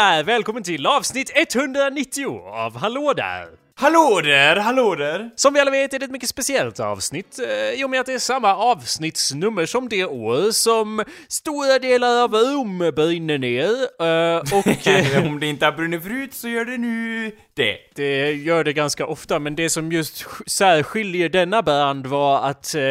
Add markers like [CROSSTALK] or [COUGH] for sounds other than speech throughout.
Där! Välkommen till avsnitt 190 av Hallå där! Hallå där, hallå där! Som vi alla vet är det ett mycket speciellt avsnitt eh, i och med att det är samma avsnittsnummer som det år som stora delar av Rom brinner ner. Eh, och [LAUGHS] eh, Om det inte har brunnit förut så gör det nu det. det gör det ganska ofta, men det som just sk- särskiljer denna band var att eh,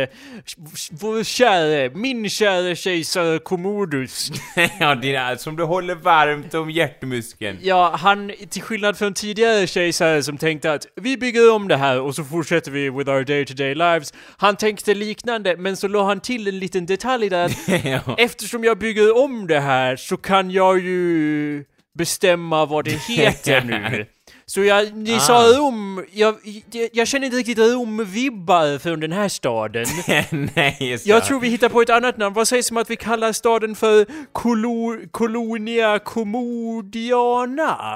vår käre, min käre kejsare Commodus, [LAUGHS] ja, dina, som du håller varmt om hjärtmuskeln. Ja, han, till skillnad från tidigare kejsare som tänkte att vi bygger om det här och så fortsätter vi with our day to day lives. Han tänkte liknande, men så la han till en liten detalj där att [LAUGHS] ja. eftersom jag bygger om det här så kan jag ju bestämma vad det [LAUGHS] heter nu. Så jag, ni Ah. sa Rom, jag, jag, jag känner inte riktigt Rom-vibbar från den här staden. [LAUGHS] Nej, just Jag tror vi hittar på ett annat namn. Vad sägs om att vi kallar staden för Colo, Colonia Commodiana?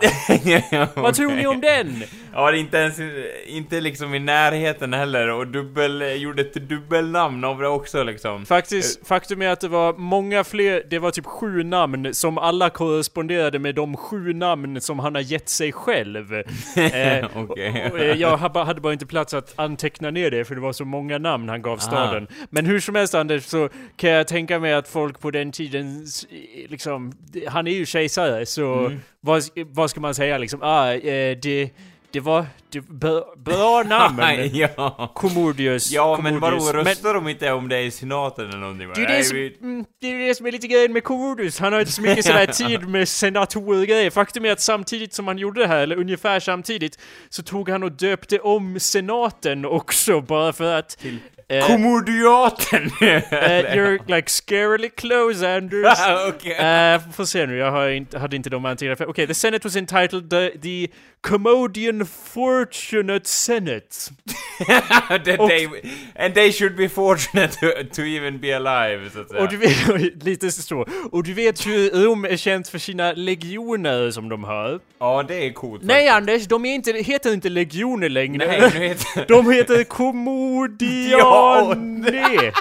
ja, [LAUGHS] Vad tror ni om den? Ja, det är inte ens, inte liksom i närheten heller och dubbel, gjorde ett dubbelnamn av det också liksom. Faktiskt, faktum är att det var många fler, det var typ sju namn som alla korresponderade med de sju namn som han har gett sig själv. Eh, [LAUGHS] och, eh, jag hade bara- inte plats att anteckna ner det för det var så många namn han gav staden. Men hur som helst Anders, så kan jag tänka mig att folk på den tiden, s- liksom, han är ju kejsare så vad, vad ska man säga liksom, ah, eh, det, det var, det, bra, bra namn. [LAUGHS] ja. Commodius. Ja, men vadå, Commodius. Men- röstar de inte om det i senaten eller någonting? Det är det, som, mm, det är det som är lite grejen med Commodus. Han har inte så mycket sådär [LAUGHS] tid med senatorgrejer. Faktum är att samtidigt som han gjorde det här, eller ungefär samtidigt, så tog han och döpte om senaten också bara för att... eh, Kommodiaten! [LAUGHS] eh, you're like scarily close Anders. Okej. Eh, får se nu, jag har inte, hade inte de antecknat. Okej, okay, the Senate was entitled the, the Commodian Fortunate Senate. [LAUGHS] That they, and they should be fortunate to, to even be alive, så att säga. Och du vet, lite så. Och du vet ju Rom är känt för sina legioner som de har. Ja, det är coolt Nej Anders, de är inte, heter inte legioner längre. Nej, nu heter De heter Commodiane.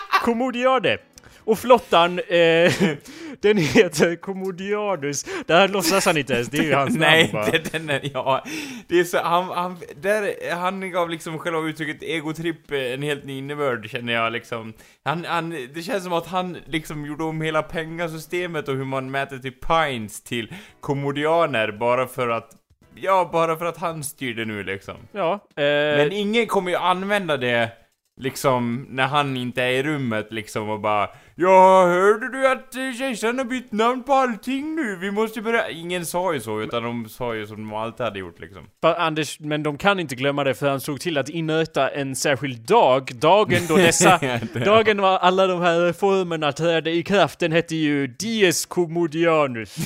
[LAUGHS] Commodiane. Och flottan, eh, [LAUGHS] den heter Commodianus. Det här låtsas han inte ens, det är ju hans [LAUGHS] Nej, namn det, den är, ja. Det är så, han, han, där, han gav liksom själva uttrycket egotripp en helt ny innebörd, känner jag liksom. Han, han, det känns som att han liksom gjorde om hela pengasystemet och hur man mäter till pines till kommodianer bara för att Ja, bara för att han styrde nu liksom. Ja, eh, Men ingen kommer ju använda det liksom när han inte är i rummet liksom och bara Ja, hörde du att eh, kejsaren har bytt namn på allting nu? Vi måste börja... Ingen sa ju så, utan de sa ju som de alltid hade gjort liksom. Fa- Anders, men de kan inte glömma det för han såg till att inrätta en särskild dag. Dagen då dessa... [LAUGHS] dagen var alla de här reformerna trädde i kraft, den hette ju Dies Commodianus. [LAUGHS]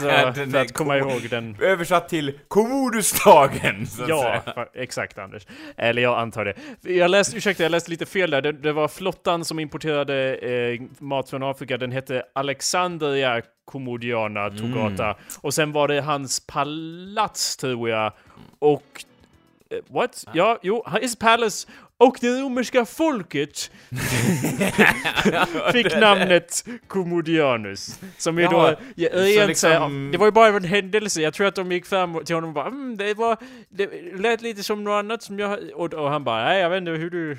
Så, Den för att komma ihåg den. Översatt till Commodusdagen, så att Ja, säga. [LAUGHS] exakt Anders. Eller jag antar det. Jag läste, ursäkta, jag läste lite fel där. Det, det var flottan som importerade eh, mat från Afrika. Den hette Alexandria Commodiana Togata. Och sen var det hans palats, tror jag. Och... eh, what? Ja, jo, his palace. Och det romerska folket [LAUGHS] fick namnet Commodianus. Som ju Ja, då, ja, rent liksom- det var ju bara en händelse. Jag tror att de gick fram till honom och bara mm, det var, det lät lite som något annat som jag, och, och han bara nej jag vet inte hur du,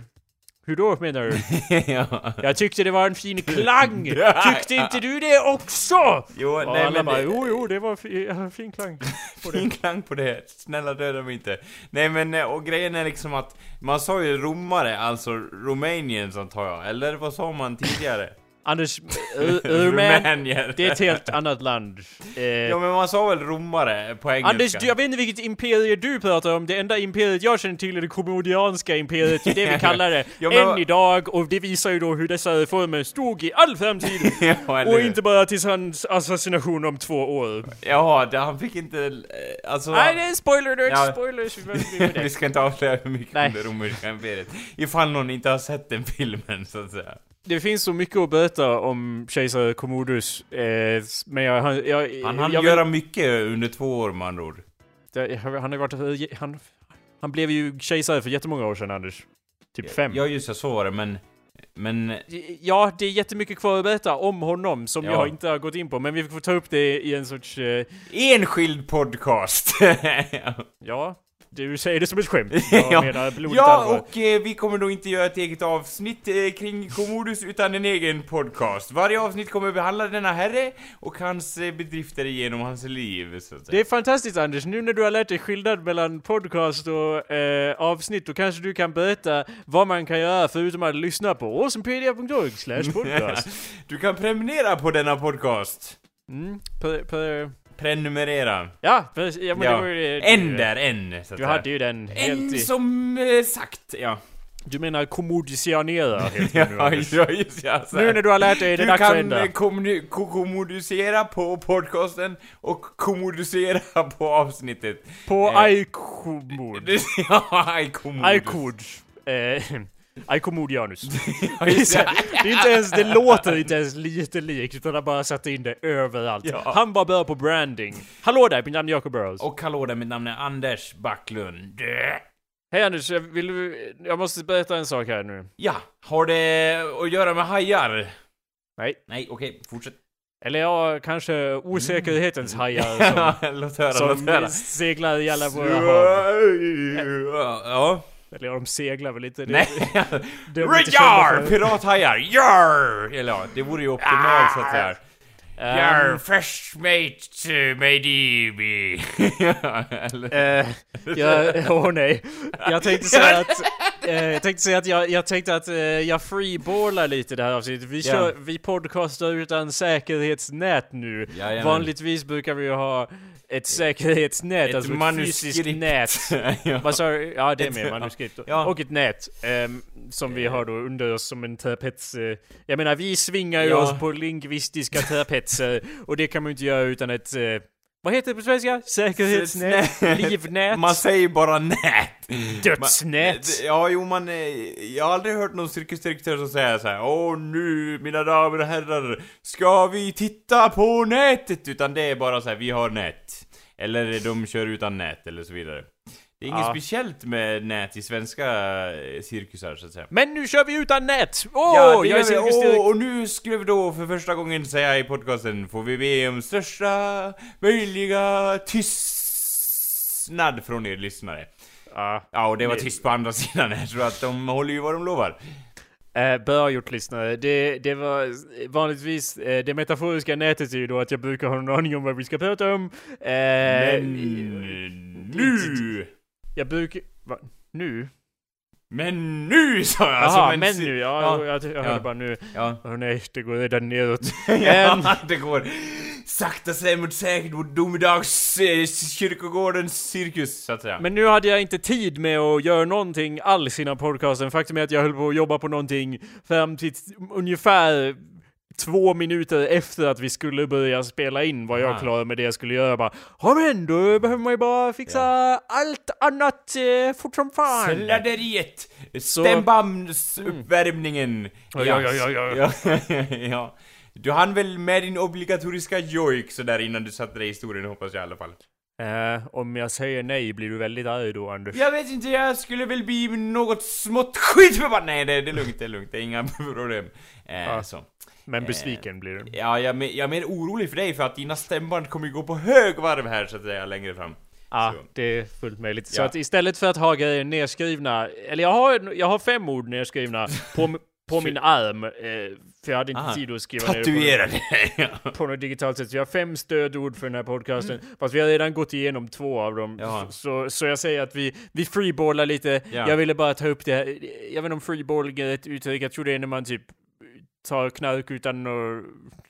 hur då menar du? [LAUGHS] ja. Jag tyckte det var en fin klang! [LAUGHS] Tyckte inte du det också? Jo, Och nej alla men... bara det- jo jo det var fi, fin klang. på. [LAUGHS] Fin klang på det, snälla döda mig inte. Nej men, eh, och grejen är liksom att man sa ju romare, alltså Romanians antar jag, eller vad sa man tidigare? Anders, Ru- [LAUGHS] Rumän, det är ett helt annat land. Eh, Ja men man sa väl romare på engelska? Anders, du, jag vet inte vilket imperium du pratar om. Det enda imperiet jag känner till är det kommodianska imperiet. Det är det vi [LAUGHS] kallar det. Ja, men Än idag, och det visar ju då hur dessa reformer stod i all framtid. [LAUGHS] ja, och hur? inte bara tills hans assassination om två år. Jaha, det, han fick inte... eh, Alltså... Nej, det är spoiler alert, Ja. spoilers. Vi det. ska inte avslöja för mycket Nej. om det romerska imperiet. Ifall någon inte har sett den filmen, så att säga. Det finns så mycket att berätta om kejsare Commodus. Eh, men jag, han, jag, Han hann jag göra mycket under två år med andra ord. det- Han har varit... Han, han blev ju kejsare för jättemånga år sedan, Anders. Typ fem. Ja just det, så var det, men... Men, Ja, det är jättemycket kvar att berätta om honom som Ja. jag inte har gått in på, men vi får ta upp det i en sorts... eh, enskild podcast! [LAUGHS] ja, du säger det som ett skämt. [LAUGHS] Jag Ja. menar blodigt Ja, allvar. och eh, vi kommer då inte göra ett eget avsnitt eh, kring Commodus utan en egen podcast. Varje avsnitt kommer behandla denna herre och hans eh, bedrifter genom hans liv, så att säga. Det är fantastiskt Anders, nu när du har lärt dig skillnad mellan podcast och eh, avsnitt, då kanske du kan berätta vad man kan göra förutom att lyssna på awesomepedia.org slash [LAUGHS] podcast. Du kan prenumerera på denna podcast. Mm, per, per, Prenumerera. ja, precis, ja, men Ja. det var ju En där, en. Så Du hade ju den helt En i, som eh, sagt, ja. Du menar kommodicianera helt [LAUGHS] Ja, ja, just ja. Nu när du har lärt dig det Du dags att kan ändra. eh, kommuni- ko- kommunicera på podcasten och kommunicera [LAUGHS] på avsnittet. På eh, iComod. [LAUGHS] ja, iCommodus. iCode. Eh, iComodianus. [LAUGHS] Ja, Det är, inte ens, det låter inte ens lite likt utan han bara satte in det överallt. Ja. Han bara börjar på branding. Hallå där, mitt namn är Jacob Burrows. Och hallå där, mitt namn är Anders Backlund. Hej Anders, jag vill du, jag måste berätta en sak här nu. Ja, har det att göra med hajar? Nej. Nej, okej, fortsätt. Eller ja, kanske osäkerhetens hajar [LAUGHS] som, låt höra, låt höra. som seglar i alla våra hav. Ja. Eller ja, de seglar väl. Det- Nej. de är inte kända Jar! Pirathajar! Jar! Eller ja, det vore ju optimalt så att säga. Ehm, Jar, fresh mate, uh, maybe. [LAUGHS] Eller? Eh, jag, [LAUGHS] åh nej. Jag tänkte säga att, eh, jag tänkte säga att jag, jag tänkte att eh, jag freeballar lite det här avsnittet. Vi, kör, vi podcastar utan säkerhetsnät nu. Jajamän. Vanligtvis brukar vi ju ha ett säkerhetsnät, Ett alltså ett fysiskt manuskript. nät. [LAUGHS] ja. Vad sa du? Ja, det är med manuskript. ja. Och ett nät. ehm, som vi har då under oss som en trapets... eh, jag menar, vi svingar ju Ja. oss på lingvistiska trapetser. och det kan man ju inte göra utan ett... eh, vad heter det på svenska? Säkerhetsnät? Snät. Livnät? Man säger bara nät. Dödsnät? Man- Ja, jo man, eh, jag har aldrig hört någon cirkusdirektör som säger så här: Åh nu, mina damer och herrar, ska vi titta på nätet? Utan det är bara så här: vi har nät. Eller de kör utan nät, eller så vidare. Det är inget Ja. speciellt med nät i svenska eh, cirkusar, så att säga. Men nu kör vi utan nät! Åh, Ja, det jag är cirkusdirekt- Åh, och nu skulle vi då för första gången säga i podcasten, får vi be om största möjliga tystnad från er lyssnare. Ja, Ja, och det var tyst på andra [LAUGHS] sidan, jag tror att de håller ju vad de lovar. eh, bra gjort lyssnare. Det, det var vanligtvis, eh, det metaforiska nätet är ju då att jag brukar ha en aning om vad vi ska prata om. Eh, Men nu! Jag brukar... Va? Nu? Men nu sa jag! Jaha, en men si- nu, ja, ja, jag, jag hörde ja. bara nu. Ja. Åh nej, det går redan neråt. [LAUGHS] ja, det går sakta sig mot säkert mot domedags eh, kyrkogårdens cirkus, så att säga. Men nu hade jag inte tid med att göra någonting alls innan podcasten. Faktum är att jag höll på att jobba på någonting fram till ungefär två minuter efter att vi skulle börja spela in var jag Aha. klar med det jag skulle göra. Bara, ja men då behöver man ju bara fixa allt annat eh, fort som fan. Sladderiet! Stämbandsuppvärmningen! Ja, ja, ja, ja, ja. ja. [LAUGHS] ja. Du hann väl med din obligatoriska jojk sådär innan du satte dig i historien hoppas jag i alla fall. Eh, om jag säger nej blir du väldigt arg då Anders. Jag vet inte, jag skulle väl bli något smått skitförbannad! Nej, det, det är lugnt, det är lugnt, det är inga [LAUGHS] problem. Eh, Ja. så. Men besviken blir du. Ja, jag, jag är mer orolig för dig för att dina stämband kommer ju gå på högvarv här så att säga längre fram. Ja, Så. det är fullt möjligt. Så Ja. att istället för att ha grejer nedskrivna, eller jag har, jag har fem ord nedskrivna på, på min arm, eh, för jag hade inte Aha. tid att skriva ner det på, [LAUGHS] på något digitalt sätt. Så jag har fem stödord för den här podcasten, fast vi har redan gått igenom två av dem. Så, så jag säger att vi, vi freeballar lite. Ja. Jag ville bara ta upp det här. Jag vet inte om freeball är ett uttryck, jag tror det är när man typ tar knark utan att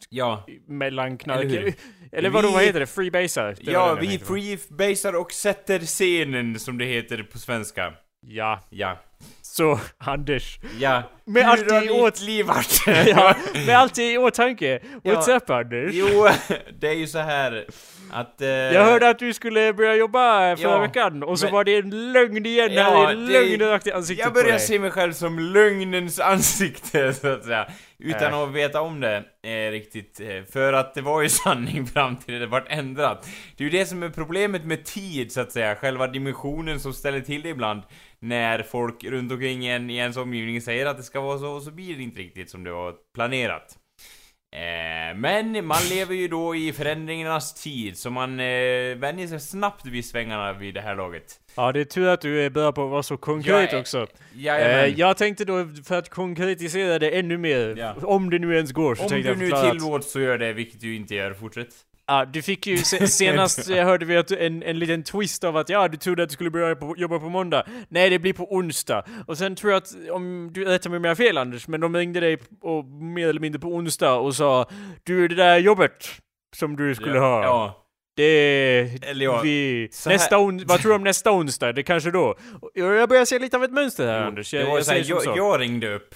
ja. mellanknark. Eller hur? eller vadå, Vi- vad heter det? Freebasar? Det Ja, vi freebasar och sätter scenen som det heter på svenska. Ja, Ja. så Anders. Ja. Med Hur allt i åt- liv [LAUGHS] ja, med allt i åtanke. What's Ja. up Anders? Jo, [LAUGHS] det är ju så här att... Eh, Jag hörde att du skulle börja jobba förra ja, veckan och så men- var det en lögn igen Ja, en det- lögn rakt i ansiktet Jag börjar se mig själv som lögnens ansikte, [LAUGHS] så att säga. Utan Äh. att veta om det eh, riktigt. Eh, för att det var ju [LAUGHS] sanning fram till det vart ändrat. Det är ju det som är problemet med tid, så att säga. Själva dimensionen som ställer till det ibland. När folk runt omkring en i ens omgivning säger att det ska vara så, och så blir det inte riktigt som det var planerat. Eh, men man lever ju då i förändringarnas tid, så man eh, vänjer sig snabbt vid svängarna vid det här laget. Ja, det är tur att du är börjar på att vara så konkret är- också. Jajamän. Eh, jag tänkte då, för att konkretisera det ännu mer, Ja. om det nu ens går, så Om tänkte du jag nu förklara att- tillåts så gör det, vilket du inte gör. Fortsätt. Ja, du fick ju se, [LAUGHS] senast jag hörde vi att en, en liten twist av att ja, du trodde att du skulle börja på, jobba på måndag. Nej, det blir på onsdag. Och sen tror jag att, om du rättar mig om jag har fel Anders, men de ringde dig och, mer eller mindre på onsdag och sa Du, det där jobbet som du skulle ja, ha. Ja. Det... Eller ja, vi, nästa on, vad tror du om nästa onsdag? Det kanske då? Jag börjar se lite av ett mönster här Anders. Jag, jag jag, jag ringde upp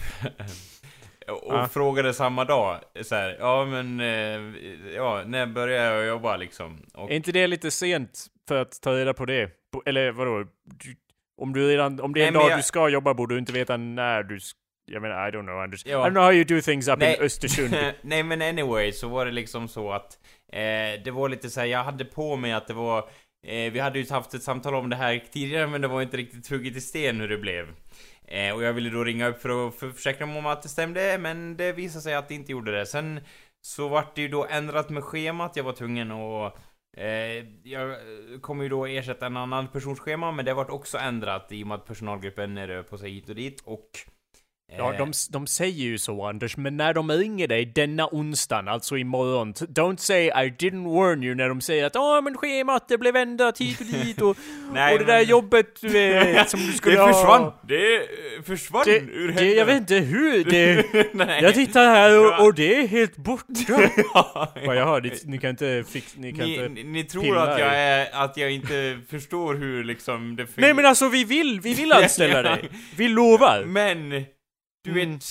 och Ja. frågade samma dag så här, ja men, eh, ja, när börjar jag jobba liksom? Och, Är inte det lite sent för att ta reda på det? Eller vadå? Om du redan, om det är en Nej, dag jag- du ska jobba borde du inte veta när du sk- jag menar, I don't know Anders. Ja. I don't know how you do things up Nej. in Östersund. [LAUGHS] Nej men anyway, så var det liksom så att eh, det var lite så här, jag hade på mig att det var eh, Vi hade ju haft ett samtal om det här tidigare men det var inte riktigt hugget i sten hur det blev. Eh, och jag ville då ringa upp för att försäkra mig om att det stämde, men det visade sig att det inte gjorde det. Sen så vart det ju då ändrat med schemat, jag var tvungen att Eh, jag kommer ju då ersätta en annan persons schema, men det vart också ändrat i och med att personalgruppen är på sig hit och dit och... Ja, eh, de, de säger ju så Anders, men när de ringer dig denna onsdagen, alltså imorgon, don't say I didn't warn you när de säger att åh men schemat det blev ändrat hit och dit och, [LAUGHS] Nej, och det där jobbet [LAUGHS] du vet som du skulle det ha. försvann! Det eh, försvann Det, ur det, händerna. jag vet inte hur, [LAUGHS] det, jag tittar här och, och det är helt borta. ja, Vad jag hör, ni, ni kan inte fix, ni kan Ni, inte... ni, tror att jag är, att jag inte förstår hur liksom det Nej men alltså vi vill, vi vill anställa dig. Vi lovar. Men, du Mm. vet...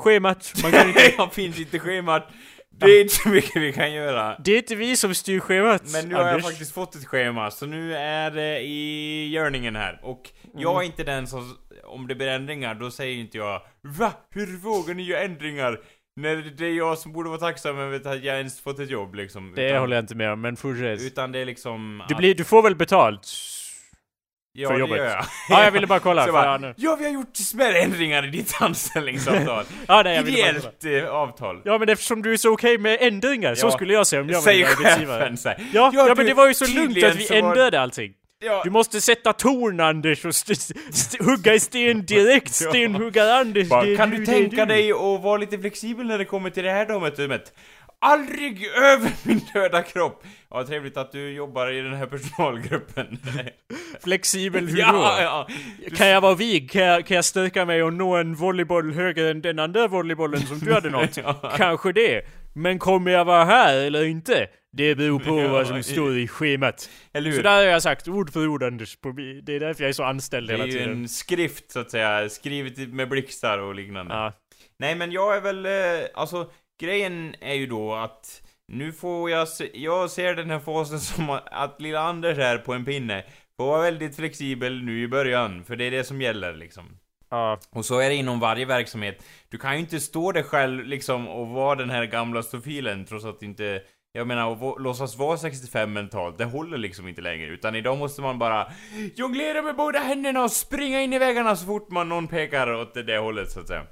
Schemat, man kan inte... [LAUGHS] jag finns inte schemat. Det är inte så mycket vi kan göra. Det är inte vi som styr schemat, Men nu har jag faktiskt fått ett schema, så nu är det i görningen här. Och jag Mm. är inte den som, om det blir ändringar, då säger inte jag Va? Hur vågar ni göra ändringar? När det är jag som borde vara tacksam över att jag ens fått ett jobb liksom. Det utan, håller jag inte med om, men fortsätt. Utan det är liksom... Du, blir, du får väl betalt? Ja, för det jobbet. gör jag. [LAUGHS] Ja, jag ville bara kolla. Så bara, ja, nu. ja, vi har gjort smärre ändringar i ditt [LAUGHS] anställningsavtal. ja, nej, jag. Ideellt eh, avtal. Ja, men eftersom du är så okej med ändringar, så Ja. skulle jag säga om jag var Säger chefen såhär. Ja, ja, Ja, men det var ju så lugnt att vi så var- ändrade allting. Ja, Du måste sätta ton Anders och hugga i sten [LAUGHS] direkt, Ja. stenhuggar-Anders. bara, det kan du, du det tänka dig att vara lite flexibel när det kommer till det här datumet? Aldrig över min döda kropp! Ja, trevligt att du jobbar i den här personalgruppen. [LAUGHS] Flexibel hur ja, då? ja. Kan jag vara vig? Kan jag, kan jag sträcka mig och nå en volleyboll högre än den andra volleybollen som du hade nått? [LAUGHS] Ja. Kanske det. Men kommer jag vara här eller inte? Det beror på Ja, vad som står i schemat. Eller hur? Så där har jag sagt ord för ord Anders. Det är därför jag är så anställd det är hela ju tiden. en skrift så att säga, skrivet med blixtar och liknande. Ja. Nej men jag är väl, eh, alltså grejen är ju då att nu får jag se, jag ser den här fasen [LAUGHS] som att- att lilla Anders är på en pinne. Får vara väldigt flexibel nu i början, för det är det som gäller liksom. Ja. Och så är det inom varje verksamhet. Du kan ju inte stå där själv liksom och vara den här gamla stofilen trots att inte jag menar, att låtsas vara 65 mentalt, det håller liksom inte längre. Utan idag måste man bara jonglera med båda händerna och springa in i väggarna så fort man någon pekar åt det, det hållet så att säga.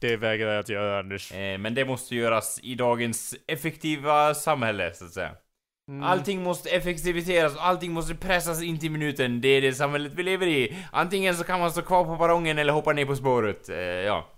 Det vägrar jag att göra Anders. Eh, men det måste göras i dagens effektiva samhälle, så att säga. Mm. Allting måste effektiviseras och allting måste pressas in till minuten. Det är det samhället vi lever i. Antingen så kan man stå kvar på perrongen eller hoppa ner på spåret. Eh, ja.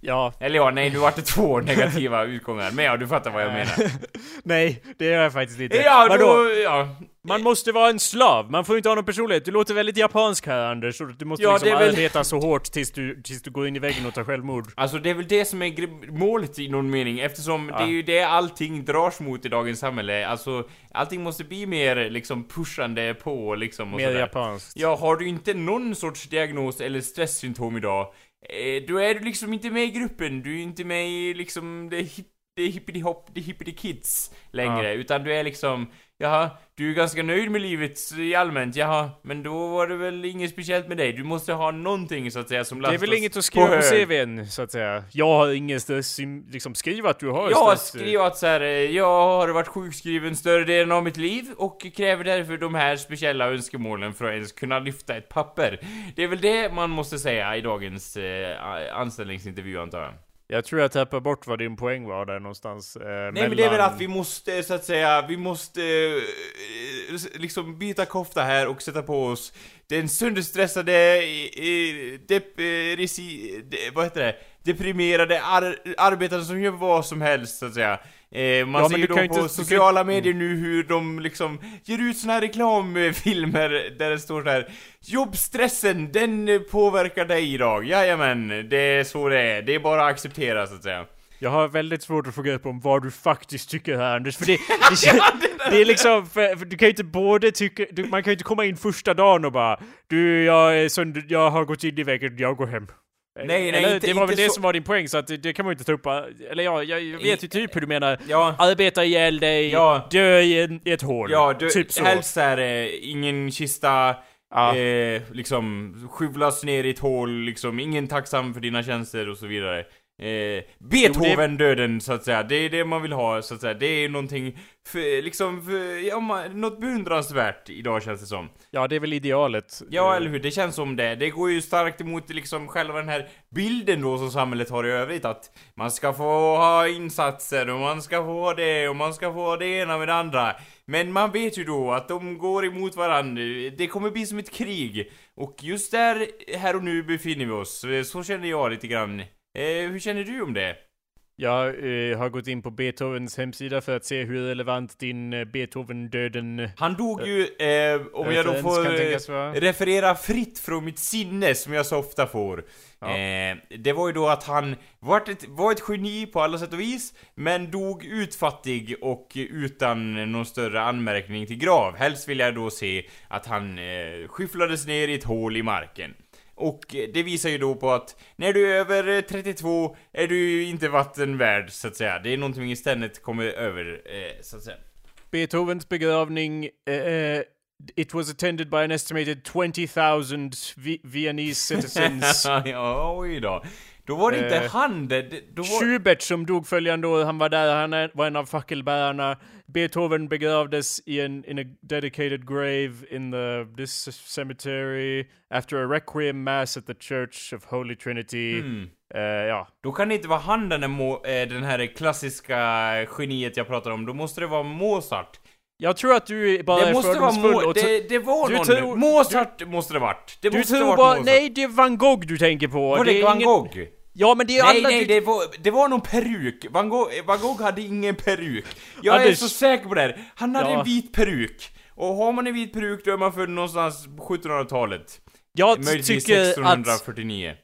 Ja. Eller ja, nej, nu vart det två [LAUGHS] negativa utgångar. Men ja, du fattar vad jag menar. [LAUGHS] Nej, det gör jag faktiskt inte. Ja, Vadå? då, ja. Man måste vara en slav, man får inte ha någon personlighet. Du låter väldigt japansk här Anders, du måste Ja, liksom väl- arbeta så hårt tills du, tills du går in i väggen och tar självmord. Alltså det är väl det som är målet i någon mening eftersom Ja. det är ju det allting dras mot i dagens samhälle. Alltså allting måste bli mer liksom pushande på liksom och Mer sådär. japanskt. Ja, har du inte någon sorts diagnos eller stresssymptom idag, Eh, då är du liksom inte med i gruppen. Du är inte med i liksom det hip- det är hippity hopp, det är hippity kids längre, utan du är liksom, jaha, du är ganska nöjd med livet i allmänt, jaha, men då var det väl inget speciellt med dig. Du måste ha någonting så att säga som Det lastas är väl inget att skriva på, hög. CVn, så att säga. Jag har inget sim- liksom skriva att du har Jag har stress. skrivit så här, eh, jag har varit sjukskriven större delen av mitt liv och kräver därför de här speciella önskemålen för att ens kunna lyfta ett papper. Det är väl det man måste säga i dagens eh, anställningsintervju antar jag. Jag tror jag tappar bort vad din poäng var där någonstans. Eh, Nej men det är väl att vi måste så att säga, vi måste eh, liksom byta kofta här och sätta på oss den sönderstressade, eh, dep, eh, resi, de, vad heter det? Deprimerade ar, arbetare som gör vad som helst så att säga. Eh, man Ja, ser ju då på du kan- sociala medier nu hur de liksom ger ut såna här reklamfilmer där det står så här Jobbstressen, den påverkar dig idag. Jajamän, det är så det är. Det är bara att acceptera så att säga. Jag har väldigt svårt att få grepp om vad du faktiskt tycker här Anders, för det, [LAUGHS] det, det är liksom, för, för du kan ju inte både tycka, du, man kan ju inte komma in första dagen och bara Du, jag är sönder, jag har gått in i väggen, jag går hem. Nej, nej, Eller, inte- det var väl det så- som var din poäng, så att det, det kan man ju inte ta upp. Eller ja, jag, jag vet ju typ hur du menar. Ja. Arbeta ihjäl dig, Ja. dö i, en, i ett hål. Ja, du, typ så. helst är det ingen kista, Ja. eh, liksom, skjulas ner i ett hål, liksom, ingen tacksam för dina tjänster och så vidare. Eh, Beethoven-döden, så att säga, det är det man vill ha, så att säga. Det är någonting, för, liksom, för, ja, man, något beundransvärt idag känns det som. Ja, det är väl idealet. Ja, eller hur? Det känns som det. Det går ju starkt emot liksom själva den här bilden då som samhället har i övrigt att man ska få ha insatser och man ska få ha det och man ska få ha det ena med det andra. Men man vet ju då att de går emot varandra. Det kommer bli som ett krig. Och just där, här och nu befinner vi oss. Så känner jag lite grann. Eh, hur känner du om det? Jag eh, har gått in på Beethovens hemsida för att se hur relevant din eh, Beethoven-döden Han dog ju, eh, om jag då får eh, referera fritt från mitt sinne, som jag så ofta får. Ja. Eh, det var ju då att han var ett, var ett geni på alla sätt och vis, men dog utfattig och utan någon större anmärkning till grav. Helst vill jag då se att han eh, skyfflades ner i ett hål i marken. Och eh, det visar ju då på att när du är över eh, 32 är du inte vatten värd, så att säga. Det är någonting istället kommer över, eh, så att säga. Beethovens begravning, eh, eh, it was attended by an estimated 20,000 Vi- Viennese citizens. [LAUGHS] ja, oj då. Då var det inte Eh, han det, då var... Schubert som dog följande år, han var där, han var en av fackelbärarna. Beethoven begravdes i en in a dedicated grave in the, this cemetery after a requiem mass at the Church of Holy Trinity. Mm. Eh, ja, Då kan det inte vara han den, här eh, den här klassiska geniet jag pratar om, då måste det vara Mozart. jag tror att du bara det är måste vara fördomsfull Mo- det, det var du någon, tror- Mozart måste det varit. Det Du måste tror varit bara, Mozart. nej det är van Gogh du tänker på. Var det, är Van ingen- Gogh? Ja men det är Nej, alla... nej, det var, det var någon peruk. Van Gogh, Van Gogh hade ingen peruk. Jag är Anders. så säker på det här. Han hade Ja. en vit peruk. Och har man en vit peruk då är man född någonstans på 1700-talet. Jag Möjligtvis tycker att 1649.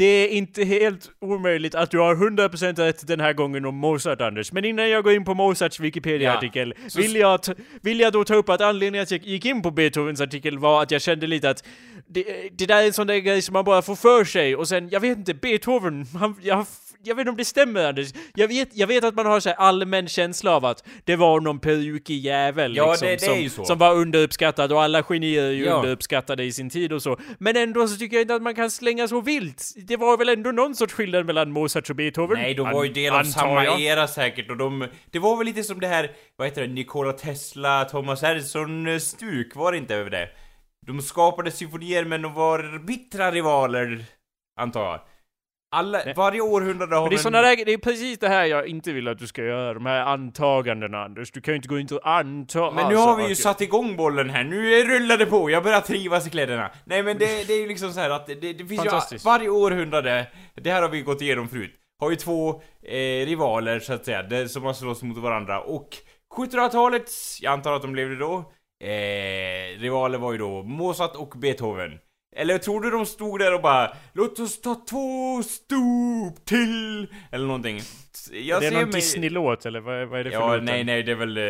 Det är inte helt omöjligt att du har 100% rätt den här gången om Mozart, Anders. Men innan jag går in på Mozarts Wikipedia-artikel Så- vill, jag vill jag då ta upp att anledningen att jag gick in på Beethovens artikel var att jag kände lite att det, det där är en sån där grej som man bara får för sig och sen, jag vet inte, Beethoven, han, jag, jag vet inte om det stämmer Anders. Jag vet, jag vet att man har så allmän känsla av att det var någon perukig jävel Ja, liksom, det- det är som, ju så. som var underuppskattad och alla genier är ju Ja. underuppskattade i sin tid och så. Men ändå så tycker jag inte att man kan slänga så vilt. Det var väl ändå någon sorts skillnad mellan Mozart och Beethoven? Nej, de var ju del av samma jag. era säkert och de... Det var väl lite som det här, vad heter det, Nikola Tesla, Thomas Edison-stuk, var det inte över det? De skapade symfonier men de var bittra rivaler, antar jag. Alla, Nej. varje århundrade har Men det är, en- såna där, det är precis det här jag inte vill att du ska göra, de här antagandena Anders. Du kan ju inte gå in och anta Men nu har vi ju satt igång bollen här, nu rullar det på, jag börjar trivas i kläderna. Nej men det, det är ju liksom så här att det, det finns ju, varje århundrade, det här har vi gått igenom förut, har ju två eh, rivaler så att säga, det, som har slåss mot varandra och 1700-talets, jag antar att de levde då, eh, rivaler var ju då Mozart och Beethoven. Eller tror du de stod där och bara Låt oss ta två stop till Eller någonting jag det är någon mig- Disney-låt eller vad, vad är det för Ja, låt? nej, nej, det är väl eh,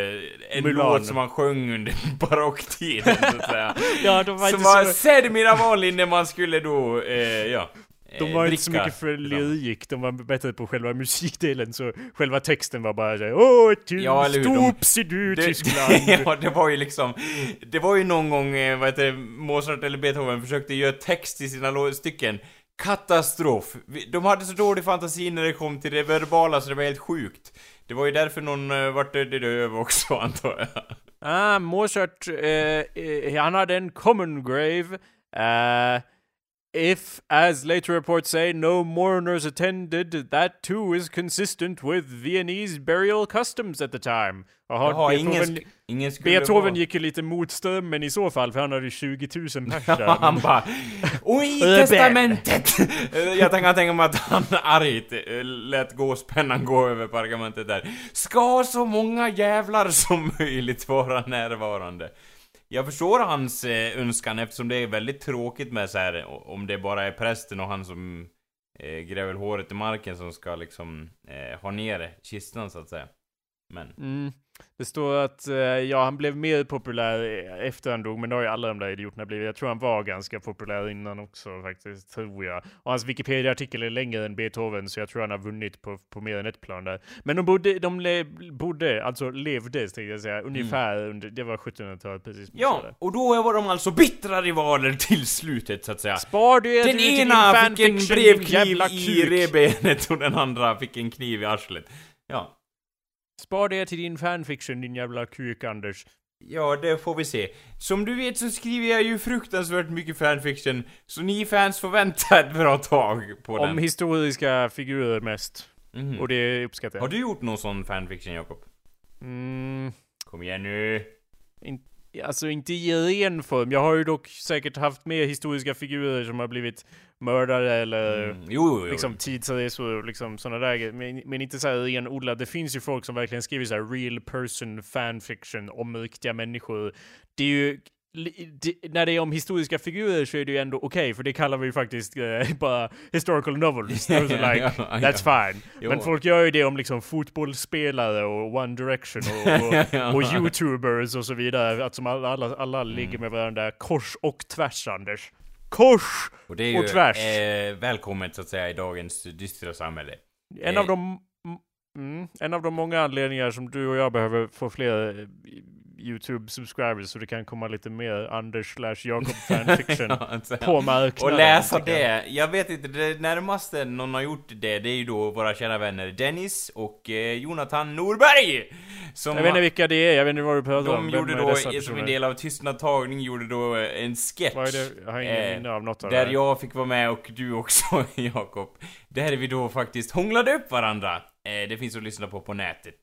en Mulan. låt som man sjöng under [LAUGHS] barocktiden, så att säga. [LAUGHS] Ja, de var som inte var så... sedermera vanlig när man skulle då, eh, ja. De eh, var inte så dricka mycket för tillsammans. lyrik, de var bättre på själva [LAUGHS] musikdelen så själva texten var bara såhär Åh, till Ja, stopsi du Det, Tyskland! [LAUGHS] ja, det var ju liksom... Det var ju någon gång, eh, vad heter det, Mozart eller Beethoven försökte göra text till sina stycken. Katastrof! De hade så dålig fantasi när det kom till det verbala så det var helt sjukt. Det var ju därför någon uh, vart död döv också, [LAUGHS] antar jag. Ah, Mozart, eh, eh, han hade en common grave. Uh, if, as later reports say, no mourners attended, that too is consistent with Viennese burial customs at the time. Jaha, Jaha, ingen, Beethoven, sk- ingen skulle Beethoven gick ju lite mot strömmen i så fall, för han hade 20 000 pers där. han bara [LAUGHS] Rebell. testamentet! [LAUGHS] Jag tänker tänka mig att han [LAUGHS] argt eh, lät gåspennan gå över pergamentet där. Ska så många jävlar som möjligt vara närvarande? Jag förstår hans eh, önskan eftersom det är väldigt tråkigt med så här om det bara är prästen och han som eh, gräver håret i marken som ska liksom eh, ha ner kistan så att säga. Men... Mm. Det står att eh, ja, han blev mer populär efter han dog, men det har ju alla de där idioterna blivit. Jag tror han var ganska populär innan också faktiskt, tror jag. Och hans Wikipedia-artikel är längre än Beethoven, så jag tror han har vunnit på, på mer än ett plan där. Men de bodde, de le, bodde, alltså levde, tänkte jag säga, ungefär under, det var 1700-talet precis. Ja, och då var de alltså bittra rivaler till slutet så att säga. Spar det Den ena fick en brevkniv i revbenet och den andra fick en kniv i arslet. Ja. Spar det till din fanfiction, din jävla kuk, Anders. Ja, det får vi se. Som du vet så skriver jag ju fruktansvärt mycket fanfiction, så ni fans får vänta ett bra tag på Om den. historiska figurer mest. Mhm. Och det uppskattar jag. Har du gjort någon sån fanfiction, Jakob? Mm. Kom igen nu. Alltså inte i ren form. Jag har ju dock säkert haft med historiska figurer som har blivit mördare eller Mm. Jo, jo, jo. liksom tidsresor och liksom sådana där grejer. Men, men inte så här renodlad. Det finns ju folk som verkligen skriver så här real person fanfiction om riktiga människor. Det är ju när det är om historiska figurer så är det ju ändå okej, för det kallar vi ju faktiskt eh, bara historical novels. Are [LAUGHS] like, Ja, that's fine. Jo. Men folk gör ju det om liksom fotbollsspelare och One Direction och, och, [LAUGHS] och youtubers och så vidare. Att som alla, alla, alla Mm. ligger med varandra kors och tvärs, Anders. Kors! Och det är och ju tvärs. eh, välkommet så att säga i dagens dystra samhälle. En Eh. av de... Mm, en av de många anledningar som du och jag behöver få fler eh, YouTube-subscribers så det kan komma lite mer Anders slash Jakob [LAUGHS] fanfiction på marknaden. Och läsa det. Jag vet inte, det närmaste någon har gjort det, det är ju då våra kära vänner Dennis och eh, Jonathan Norberg! Som Jag vet inte vilka det är, jag vet inte vad du pratar om. de gjorde då, som en del av Tystnad-tagning, gjorde då eh, en sketch. Vad är det? Jag har ingen Eh, minne av något av Där det. jag fick vara med och du också, [LAUGHS] Jakob. Där vi då faktiskt hånglade upp varandra. Eh, det finns att lyssna på på nätet.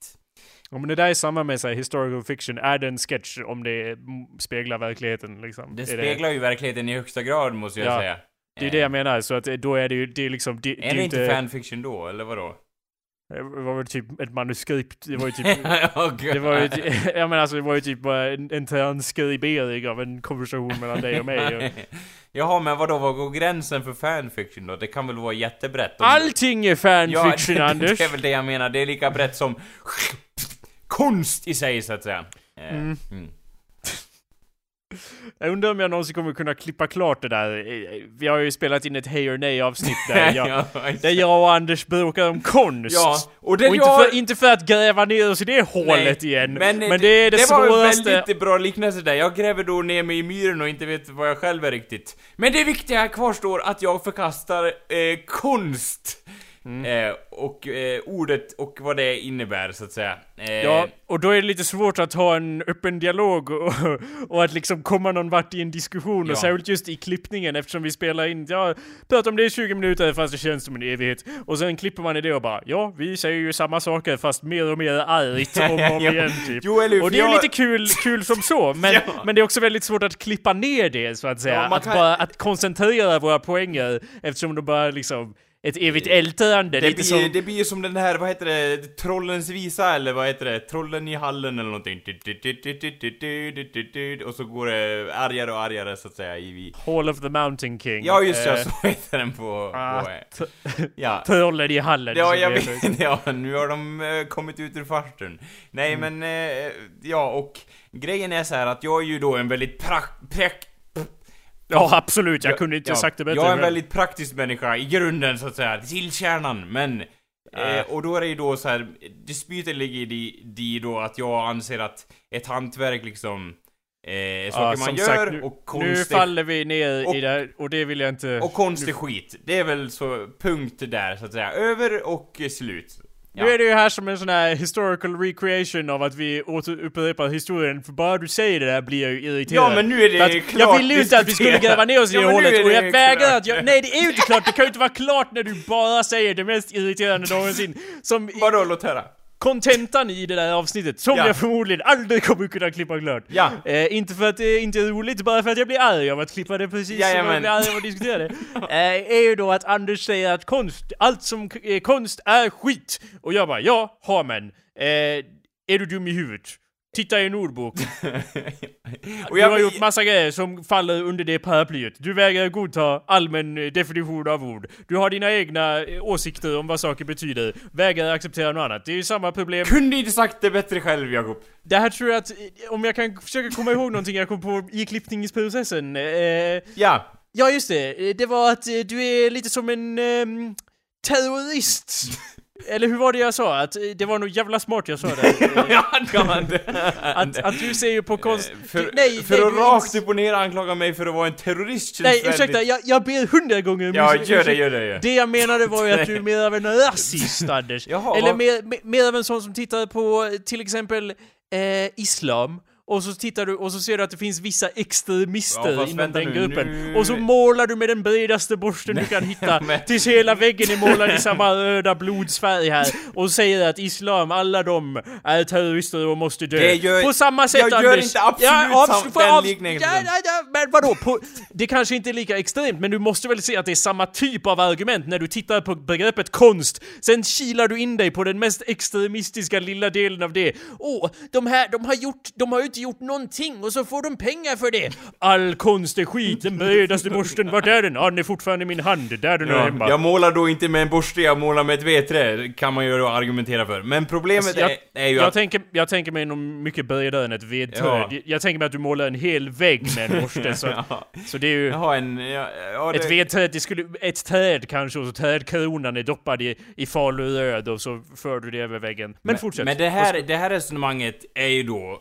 Om det där är samma med så här, historical fiction, är det en sketch om det speglar verkligen liksom? Det speglar ju verkligheten i högsta grad, måste jag Ja, säga. Det är Eh, det jag menar, så att eh, då är det ju, det är liksom... Det, Är det inte fanfiction då, eller vadå? Det var väl typ ett manuskript, det var ju typ... [LAUGHS] oh. Det var ju, [LAUGHS] jag menar alltså, det var ju typ bara en, en transkribering av en konversation mellan dig och mig. Och... [LAUGHS] Jaha, men vadå, vad går gränsen för fanfiction då? Det kan väl vara jättebrett? Om- Allting är fanfiction, ja, det, Anders! det är väl det jag menar, det är lika brett som konst i sig, så att säga. Eh, Mm. mm. Jag undrar om jag någonsin kommer kunna klippa klart det där. Eh, Vi har ju spelat in ett hej och nej avsnitt där jag, [LAUGHS] ja, där jag och Anders bråkar om konst. ja, och det och inte, jag... för, inte för att gräva ner oss i det hålet igen. Men, Men, det är det, det var en svåraste... väldigt bra liknelse där. Jag gräver då ner mig i myren och inte vet vad jag själv är riktigt. Men det viktiga kvarstår att jag förkastar eh, konst. Mm. Eh, och eh, ordet och vad det innebär, så att säga. Eh, Ja, och då är det lite svårt att ha en öppen dialog och, och att liksom komma någon vart i en diskussion Ja. och särskilt just i klippningen eftersom vi spelar in, ja, pratar om det i 20 minuter fast det känns som en evighet. Och sen klipper man i det och bara, ja, vi säger ju samma saker fast mer och mer argt om och om [LAUGHS] igen typ. Jo, eller? Och det är ju jag- lite kul, kul som så, men, Ja. men det är också väldigt svårt att klippa ner det så att säga. Ja, att kan- bara, att koncentrera våra poänger eftersom de bara liksom, ett evigt ältande. Det lite blir, som... det blir ju som den här, vad heter det, Trollens visa eller vad heter det? Trollen i hallen eller någonting. Och så går det argare och argare så att säga i... Hall of the Mountain King. Ja just ja, Eh, så heter den på... ah, på ja. Trollen i hallen. Ja, jag det vet. [LAUGHS] Ja, nu har de eh, kommit ut ur farstun. Nej, Mm. men... Eh, ja, och grejen är så här att jag är ju då en väldigt prak... prak Ja, absolut. Jag Ja, kunde inte ja, sagt det bättre. Jag är en väldigt praktisk människa i grunden så att säga, till kärnan, men... Eh, och då är det ju då så här, dispyten ligger i det- i då att jag anser att ett hantverk liksom, eh, Ja, saker man som gör sagt, nu, och nu konst är, faller vi ner och- i det och det vill jag inte... och konst är skit. Det är väl så, punkt där så att säga, över och slut. Ja. Nu är det ju här som en sån här historical recreation av att vi återupprepar historien, för bara du säger det där blir jag ju irriterad. Ja men nu är det att klart Jag ville ju inte att vi skulle gräva ner oss i Ja, det hålet och jag vägrar att jag, Nej det är ju inte klart, det kan ju inte vara klart när du bara säger det mest irriterande någonsin. Som Vadå, låt höra? Kontentan i det där avsnittet, som Ja. jag förmodligen aldrig kommer kunna klippa klart. Ja. Eh, inte för att det inte är roligt, bara för att jag blir arg av att klippa det precis som jag Jajamän. blir arg av att diskutera det. Eh, är ju då att Anders säger att konst, allt som är konst är skit. Och jag bara, ja, har man. Eh, är du dum i huvudet? Titta i en ordbok. [LAUGHS] Du har gjort massa grejer som faller under det paraplyet. Du vägrar godta allmän eh, definition av ord. Du har dina egna eh, åsikter om vad saker betyder. Vägrar acceptera något annat. Det är ju samma problem. kunde inte sagt det bättre själv, Jakob. Det här tror jag att, eh, om jag kan försöka komma ihåg någonting jag kom på i klippningsprocessen. Eh, Ja. ja just det, Eh, det var att eh, du är lite som en ehm, terrorist. [LAUGHS] Eller hur var det jag sa? Att eh, det var nog jävla smart jag sa det. Eh, [LAUGHS] ja, att, att du ser ju på konst... För, du- nej, för nej, att du- rakt upp och ner anklaga mig för att vara en terrorist Nej, väldigt... ursäkta, jag, jag ber hundra gånger Ja, gör det, gör det, gör. Det jag menade var ju att du är mer av en rasist, Anders. Jaha, Eller mer, mer av en sån som tittar på eh, till exempel eh, islam. Och så tittar du och så ser du att det finns vissa extremister Ja, inom den nu, gruppen. nu- Och så målar du med den bredaste borsten du kan hitta [LAUGHS] men- tills hela väggen är målad i samma röda blodsfärg här. Och säger att islam, alla de är terrorister och måste dö. Gör- på samma sätt jag gör Anders. inte absolut avs- sam- får jag den liknelsen. Ja, ja, ja, men vadå? På, det kanske inte är lika extremt, men du måste väl se att det är samma typ av argument när du tittar på begreppet konst. Sen kilar du in dig på den mest extremistiska lilla delen av det. Åh, de här, de har gjort, de har ju inte gjort någonting och så får de pengar för det. All konst är skit, den bredaste borsten, vart är den? Ja, den är fortfarande i min hand, där den är Ja, hemma. jag målar då inte med en borste, jag målar med ett vedträ, kan man ju då argumentera för. Men problemet Alltså, jag- är, är ju Jag att... tänker, jag tänker mig nog mycket bredare än ett vedträd. Ja. Jag tänker mig att du målar en hel vägg med en borste, så, [LAUGHS] Ja, så det är ju... jag har en... Ja, ja, det, Ett vedträd, det skulle, ett träd kanske, och så trädkronan är doppad i, i faluröd och så för du det över väggen. Men, fortsätt. Men det här, det här resonemanget är ju då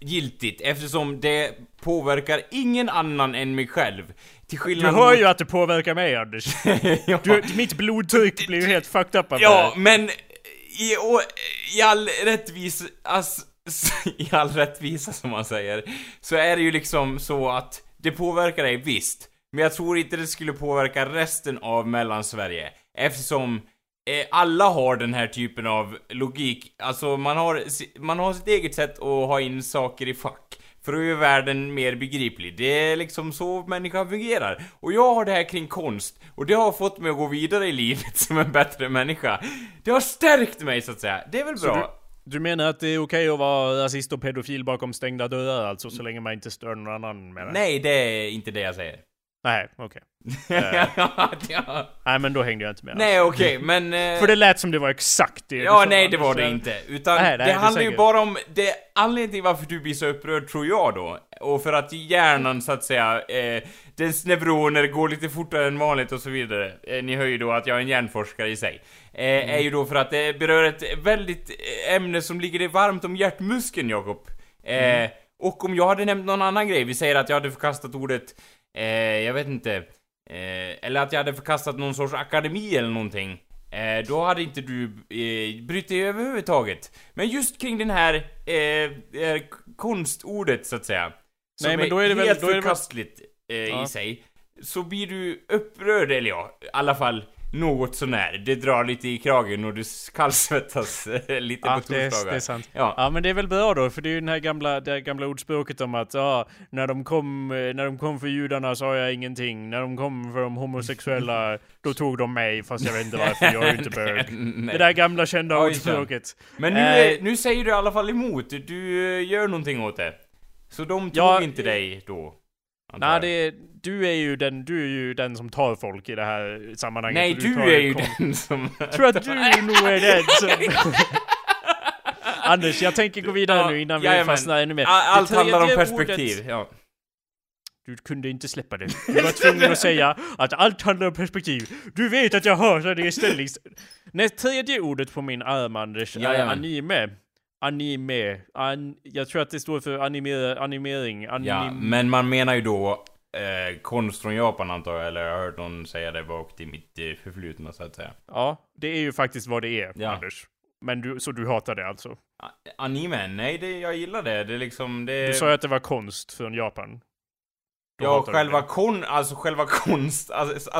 giltigt eftersom det påverkar ingen annan än mig själv. Till Du skillnad hör mot- ju att det påverkar mig Anders. [LAUGHS] ja. Du, mitt blodtryck blir ju helt fucked up av Ja, det men i, och, i all rättvisa, ass, [LAUGHS] i all rättvisa som man säger, så är det ju liksom så att det påverkar dig visst, men jag tror inte det skulle påverka resten av Mellansverige, eftersom alla har den här typen av logik, alltså man har, man har sitt eget sätt att ha in saker i fack. För att göra världen mer begriplig. Det är liksom så människan fungerar. Och jag har det här kring konst, och det har fått mig att gå vidare i livet [LAUGHS] som en bättre människa. Det har stärkt mig så att säga. Det är väl bra? Du menar att det är okej att vara rasist och pedofil bakom stängda dörrar alltså, så länge man inte stör någon annan med det? Nej, det är inte det jag säger. Nej, okej. [LAUGHS] ja. Nej men då hängde jag inte med. Nej, okej, men... eh, För det lät som det var exakt det du Ja, sa, nej det var det inte. Utan Nej, nej, det handlar ju bara om, det anledningen till varför du blir så upprörd tror jag då, och för att hjärnan så att säga, eh, dess neuroner går lite fortare än vanligt och så vidare. Eh, ni hör ju då att jag är en hjärnforskare i sig. Eh, Mm. Är ju då för att det berör ett väldigt eh, ämne som ligger dig varmt om hjärtmuskeln, Jakob. Eh, Mm. Och om jag hade nämnt någon annan grej, vi säger att jag hade förkastat ordet, eh, jag vet inte, eh, eller att jag hade förkastat någon sorts akademi eller någonting. Eh, då hade inte du eh, brytt dig överhuvudtaget. Men just kring den här eh, eh, konstordet så att säga. Som Nej, men då är det väl- helt då är det väl- förkastligt eh, Ja. i sig. Så blir du upprörd, eller ja, i alla fall något sånär. Det drar lite i kragen och du kallsvettas [LAUGHS] eh, lite Ja, på det är, torsdagar. det är sant. Ja. Ja men det är väl bra då, för det är ju den här gamla, det här gamla ordspråket om att ja, när de kom, eh, när de kom för judarna sa jag ingenting, när de kom för de homosexuella, [LAUGHS] då tog de mig, fast jag vet inte varför, jag är ju inte [LAUGHS] bög. Det där gamla kända det. ordspråket. Men nu, Eh, nu säger du i alla fall emot, du eh, gör någonting åt det. Så de tog Ja, inte dig då? Nej, det, du är ju den, du är ju den som tar folk i det här sammanhanget. Nej, du tar är ju den som... Jag tror att du nog är den som... Anders, jag tänker gå vidare Ja, nu innan vi fastnar ännu mer. Allt handlar om perspektiv, ordet- ja. Du kunde inte släppa det. Du var tvungen att säga att allt handlar om perspektiv. Du vet att jag hatar det ställnings... Näst tredje ordet på min arm, Anders, är Jajamän. anime. Anime. An, jag tror att det står för animer, animering. Anim, Ja, men man menar ju då eh, konst från Japan antar jag, eller jag har hört någon säga det bakt i mitt eh, förflutna så att säga. Ja, det är ju faktiskt vad det är, Ja. Anders. Men du, så du hatar det alltså? Anime? Nej, det, jag gillar det. Det är liksom, det... Du sa ju att det var konst från Japan. Ja, själva kon, alltså själva [LAUGHS] konst, alltså,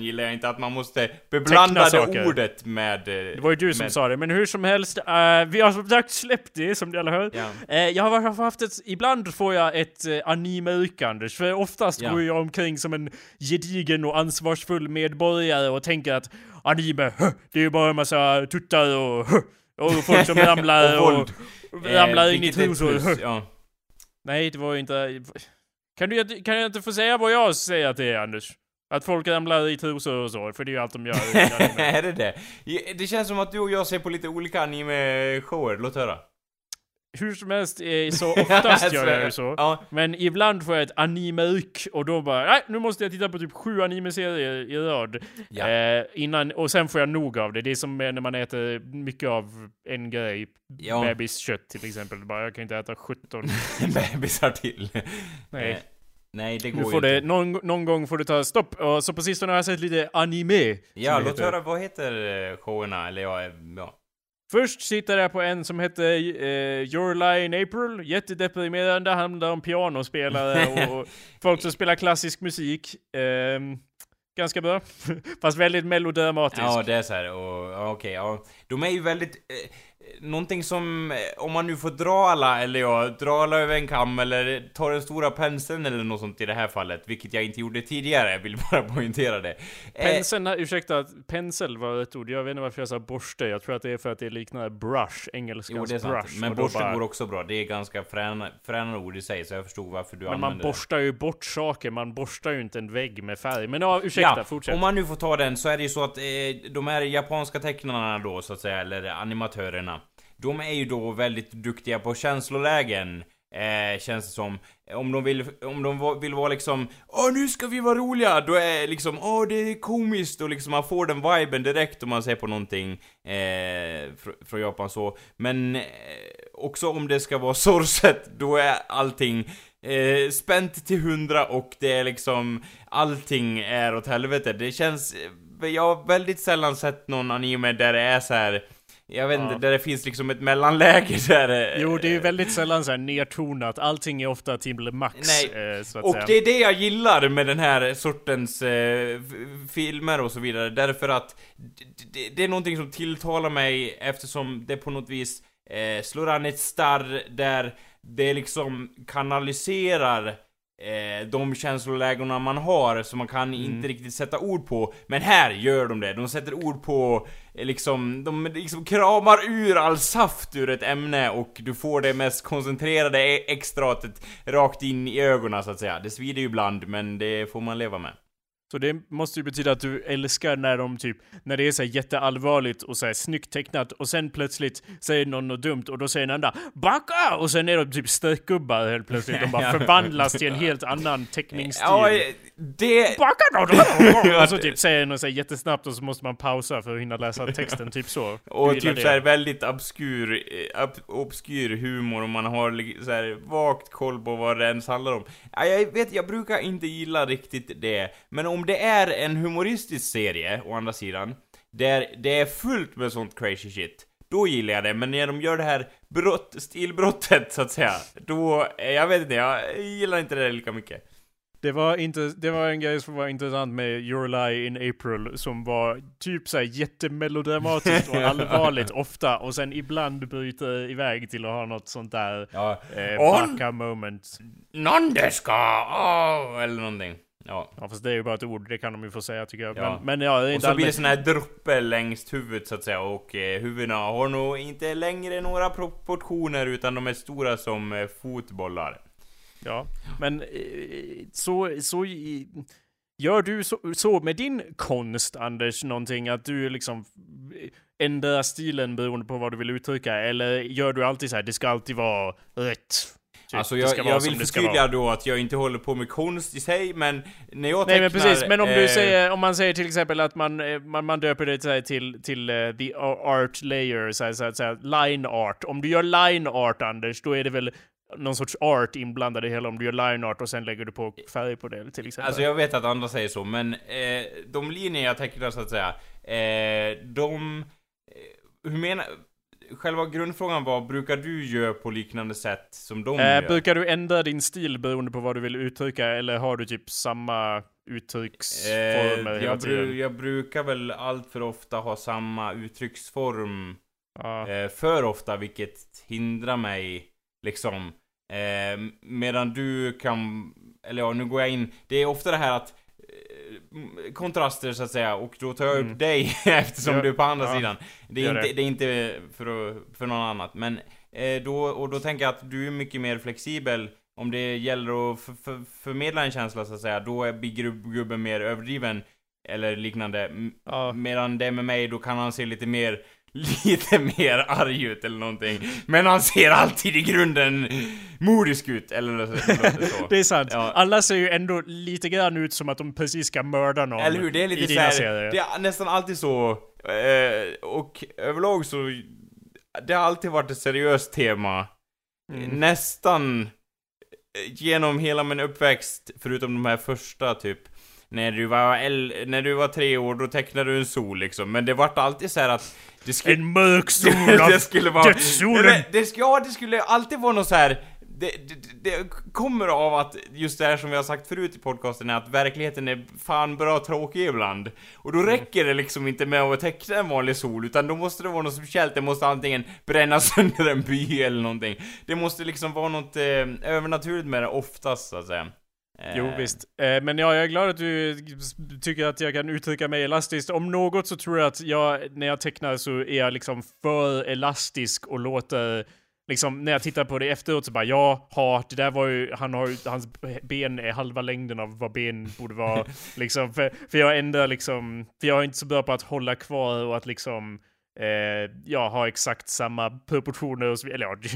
gillar jag inte att man måste beblanda det ordet med... eh, Det var ju du som med, sa det, men hur som helst, eh, vi har som sagt släppt det, som ni alla hör. Ja. Eh, jag har haft ett, ibland får jag ett uh, anime-yrkande, för oftast Ja. går jag omkring som en gedigen och ansvarsfull medborgare och tänker att anime, huh, det är ju bara en massa tuttar och, huh, och folk som [LAUGHS] ramlar Och och, våld. ramlar Eh, in i trosor. Ja. Nej, det var ju inte... Kan, du, kan jag inte få säga vad jag säger att det är, Anders? Att folk ramlar i trosor och så, för det är ju allt de gör. [LAUGHS] är det det? Det känns som att du och jag ser på lite olika anime-shower, låt höra. Hur som helst, eh, så oftast [LAUGHS] gör jag ju så. Ja, Men ibland får jag ett anime-uk och då bara nej, nu måste jag titta på typ sju anime-serier i rad. Ja. Eh, innan, och sen får jag nog av det. Det är som när man äter mycket av en grej. Ja. Bebiskött till exempel. Bara, jag kan inte äta 17. [LAUGHS] bebisar till. Nej. Eh, nej, det går Nu får det, inte. någon, någon gång får det ta stopp. Och så på sistone har jag sett lite anime. Ja, det låt höra, vad heter eh, showerna? Eller ja, eh, ja. Först sitter jag på en som hette eh, Your Lie in April. Jättedeprimerande, handlar om pianospelare [LAUGHS] och folk som spelar klassisk musik. Ehm, ganska bra. [LAUGHS] Fast väldigt melodramatisk. Ja, det är så här, och okej, ja. De är ju väldigt... Eh, någonting som, eh, om man nu får dra alla, eller ja, dra alla över en kam, eller ta den stora penseln eller något sånt i det här fallet, vilket jag inte gjorde tidigare, jag vill [LAUGHS] bara poängtera det. Eh, Penseln, här- ursäkta, pensel var ett ord. Jag vet inte varför jag sa borste. Jag tror att det är för att det liknar brush, Jo, engelskans det är sant. brush. Men borste bara- går också bra. Det är ganska fräna, fräna ord i sig, så jag förstod varför du Men man använder det. borstar ju bort saker, man borstar ju inte en vägg med färg. Men ja, ursäkta, Ja, fortsätt. om man nu får ta den så är det ju så att eh, de här japanska tecknarna då, så att säga, eller animatörerna. De är ju då väldigt duktiga på känslolägen. Eh, känns det som. Om de vill, om de vill vara liksom Åh nu ska vi vara roliga! Då är liksom Åh det är komiskt och liksom man får den viben direkt om man ser på någonting eh, fr- från Japan så. Men eh, också om det ska vara [LAUGHS] sorgset, då är allting eh, spänt till hundra och det är liksom allting är åt helvete. Det känns, eh, jag har väldigt sällan sett någon anime där det är så här. Jag vet inte, Ja. där det finns liksom ett mellanläge [LAUGHS] där eh, Jo, det är ju väldigt sällan så här nedtonat. Allting är ofta till max. Nej, Eh, så att Och säga. det är det jag gillar med den här sortens eh, filmer och så vidare, därför att d- d- det är någonting som tilltalar mig eftersom det på något vis eh, slår an ett starr där det liksom kanaliserar eh, de känslolägena man har som man kan Mm. inte riktigt sätta ord på. Men här gör de det, de sätter ord på eh, Eh, liksom, de liksom kramar ur all saft ur ett ämne och du får det mest koncentrerade e- extratet rakt in i ögonen så att säga. Det svider ju ibland, men det får man leva med. Så det måste ju betyda att du älskar när de typ, när det är så här jätteallvarligt och så här snyggt tecknat och sen plötsligt säger någon något dumt och då säger den andra BACKA! Och sen är de typ stökgubbar helt plötsligt. De bara förvandlas till en helt annan teckningsstil. Ja, eh, det... Backa då! [LAUGHS] Och så typ säger något så här jättesnabbt och så måste man pausa för att hinna läsa texten, typ så. Och typ det. såhär väldigt obskur, eh, ob- obskyr humor och man har så här vagt koll på vad det ens handlar om. Ja, jag vet, jag brukar inte gilla riktigt det. Men om det är en humoristisk serie, å andra sidan, där det är fullt med sånt crazy shit, då gillar jag det. Men när de gör det här brott, stilbrottet, så att säga, då, eh, jag vet inte, jag gillar inte det lika mycket. Det var, inte, det var en grej som var intressant med Your Lie in April som var typ såhär jättemelodramatiskt och [LAUGHS] allvarligt ofta och sen ibland bryter iväg till att ha något sånt där Ja. eh, On- moment. Nandeska! Oh, eller någonting. Ja. Ja fast det är ju bara ett ord, det kan de ju få säga tycker jag. Ja. Men, men ja, det är Och inte så blir det allmänt... sån här droppe längs huvudet så att säga och eh, huvudena har nog inte längre några proportioner utan de är stora som eh, fotbollar. Ja, men eh, så, så i- Gör du så, så med din konst, Anders, någonting att du liksom eh, ändrar stilen beroende på vad du vill uttrycka? Eller gör du alltid så här, det ska alltid vara rätt? Typ. Alltså jag, ska vara jag vill förtydliga då att jag inte håller på med konst i sig, men när jag Nej tecknar... men precis, men om du eh, säger, om man säger till exempel att man, eh, man, man döper det här till, till uh, the art layer, så så här, line art. Om du gör line art Anders, då är det väl någon sorts art inblandad i det hela om du gör line art och sen lägger du på färg på det till exempel. Alltså jag vet att andra säger så, men eh, de linjer jag tecknar så att säga, eh, de... Eh, hur menar... Själva grundfrågan var, brukar du göra på liknande sätt som de Eh, gör? brukar du ändra din stil beroende på vad du vill uttrycka eller har du typ samma uttrycksformer Eh, hela jag, bru, jag brukar väl allt för ofta ha samma uttrycksform Ja. eh, för ofta, vilket hindrar mig liksom. Eh, medan du kan, eller ja, nu går jag in, det är ofta det här att kontraster så att säga, och då tar jag upp Mm. dig [LAUGHS] eftersom Ja, du är på andra ja. sidan. Det är, Gör inte, det. det är inte för, för någon annat, men eh, då, och då tänker jag att du är mycket mer flexibel om det gäller att för, för, förmedla en känsla så att säga, då är blir gub- gubben mer överdriven eller liknande. Ja. Medan det med mig, då kan han se lite mer Lite mer arg ut eller någonting. Men han ser alltid i grunden modisk ut, eller låter så. Det är sant. Ja. Alla ser ju ändå lite grann ut som att de precis ska mörda någon Eller hur? Det är i lite dina såhär, serier. det är nästan alltid så, eh, och överlag så, det har alltid varit ett seriöst tema. Mm. Nästan eh, genom hela min uppväxt, förutom de här första typ, när du var, el- när du var tre år, då tecknade du en sol liksom, men det vart alltid så här att det skulle... En mörk [LAUGHS] det, av det skulle vara... men det, ska, ja, det skulle alltid vara något så här. Det, det, det kommer av att, just det här som vi har sagt förut i podcasten, är att verkligheten är fan bra tråkig ibland. Och då räcker det liksom inte med att teckna en vanlig sol, utan då måste det vara något speciellt. Det måste antingen bränna [LAUGHS] sönder en by eller någonting. Det måste liksom vara något eh, övernaturligt med det oftast, så att säga. Eh, Jo visst. Eh, men ja, jag är glad att du tycker att jag kan uttrycka mig elastiskt. Om något så tror jag att jag, när jag tecknar så är jag liksom för elastisk och låter Liksom när jag tittar på det efteråt så bara ja, ha, det där var ju, han har hans ben är halva längden av vad ben borde vara. [LAUGHS] liksom, för, för jag ändrar liksom, för jag är inte så bra på att hålla kvar och att liksom Eh, jag har exakt samma proportioner och så vidare. Eller ja, du,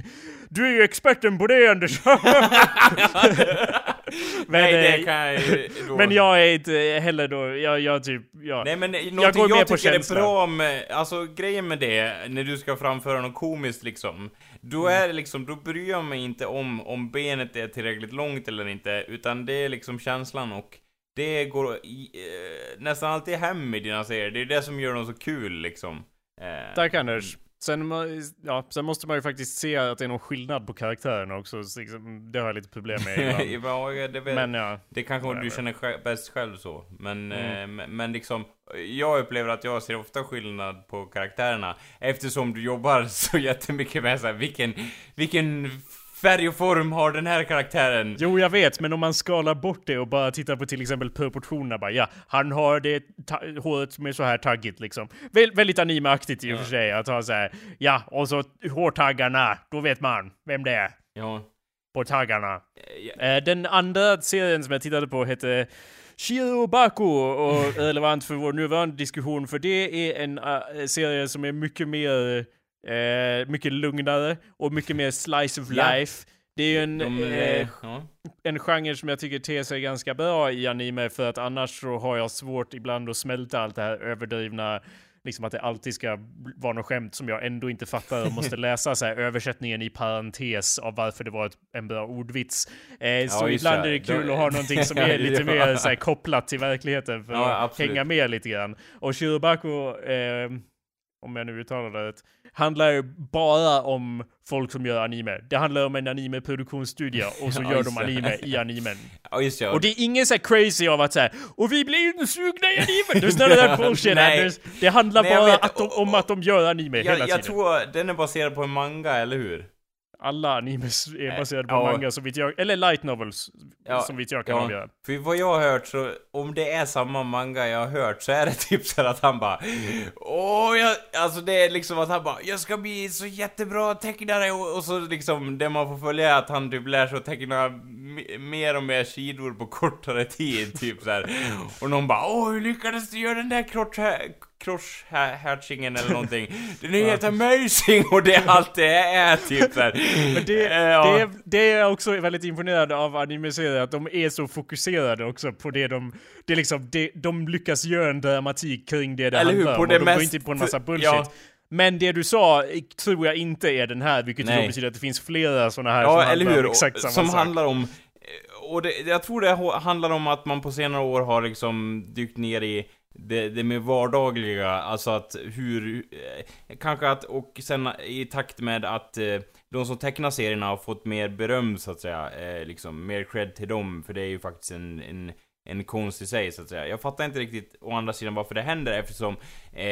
du är ju experten på det Anders! [LAUGHS] [LAUGHS] [LAUGHS] men, Nej, det eh, kan jag då... [LAUGHS] men jag är inte heller då, jag, jag typ, jag... Nej men någonting jag jag, går på tycker är bra med, alltså grejen med det, när du ska framföra något komiskt liksom, då Mm. är det liksom, då bryr jag mig inte om, om benet är tillräckligt långt eller inte, utan det är liksom känslan och det går i, eh, nästan alltid hem i dina serier, det är det som gör dem så kul liksom. Eh, Tack Anders. Sen, ja, sen måste man ju faktiskt se att det är någon skillnad på karaktärerna också. Så liksom, det har jag lite problem med. [LAUGHS] Ja, det, vet, Men ja. det kanske du whatever. känner själv, bäst själv så, men, Mm. eh, men liksom, jag upplever att jag ser ofta skillnad på karaktärerna, eftersom du jobbar [LAUGHS] så jättemycket med så här, vilken, vilken färg har den här karaktären? Jo, jag vet, men om man skalar bort det och bara tittar på till exempel proportionerna bara ja, han har det håret är så här taggigt liksom. Väl, väldigt animeaktigt i och för sig att ha så här, ja, och så hårtaggarna, då vet man vem det är Ja, på taggarna. eh, ja, Eh, den andra serien som jag tittade på hette Shiro Baku och [LAUGHS] relevant för vår nuvarande diskussion för det är en uh, serie som är mycket mer eh, mycket lugnare och mycket mer slice of Ja. life. Det är ju en, de, eh, eh, ja. en genre som jag tycker ter sig ganska bra i anime för att annars så har jag svårt ibland att smälta allt det här överdrivna Liksom att det alltid ska vara något skämt som jag ändå inte fattar och måste [LAUGHS] läsa så här översättningen i parentes av varför det var ett, en bra ordvits. Eh, så just ibland det. är det kul Då- att ha någonting som [LAUGHS] är lite Ja. mer så här, kopplat till verkligheten för Ja, att absolut. hänga med lite grann. Och Shirobako, eh, om jag nu uttalar det rätt, handlar ju bara om folk som gör anime. Det handlar om en anime-produktionsstudio och så Ja, gör de anime i [LAUGHS] animen. ja, just ja. Och det är ingen så crazy av att säga och vi blir insugna i anime. Det är snarare där [LAUGHS] bullshit Nej. Anders. Det handlar Nej, bara vet. att de, om att de gör anime hela jag, tiden. jag tror den är baserad på en manga, eller hur? Alla animes är Eh, baserade på ja. manga som vitt jag, eller light novels Ja, som vitt jag kan ja. avgöra. För vad jag har hört så, om det är samma manga jag har hört så är det [LAUGHS] typ så att han bara Åh, jag, alltså det är liksom att han bara Jag ska bli så jättebra tecknare och, och så liksom det man får följa är att han typ lär sig att teckna me- mer och mer sidor på kortare tid, typ så här. Och någon bara Åh, hur lyckades du göra den där cross-hatchingen eller någonting? [LAUGHS] Den är helt amazing! Och det är allt det är, typ. Men det, [LAUGHS] Eh, ja. det, är, det är jag också väldigt imponerande av anime-serier, att de är så fokuserade också på det de... Det är liksom, det, de lyckas göra en dramatik kring det det Eller hur, handlar på om. det och de går mest- inte på en massa bullshit. ja. Men det du sa tror jag inte är den här, vilket Nej. betyder att det finns flera såna här som Ja, eller handlar om hur? exakt Och- samma som sak. handlar om... Och det, jag tror det handlar om att man på senare år har liksom dykt ner i det, det mer vardagliga, alltså att hur... Eh, kanske att, och sen i takt med att eh, de som tecknar serierna har fått mer beröm så att säga, eh, liksom mer cred till dem, för det är ju faktiskt en, en en konst i sig så att säga. Jag fattar inte riktigt å andra sidan varför det händer eftersom eh,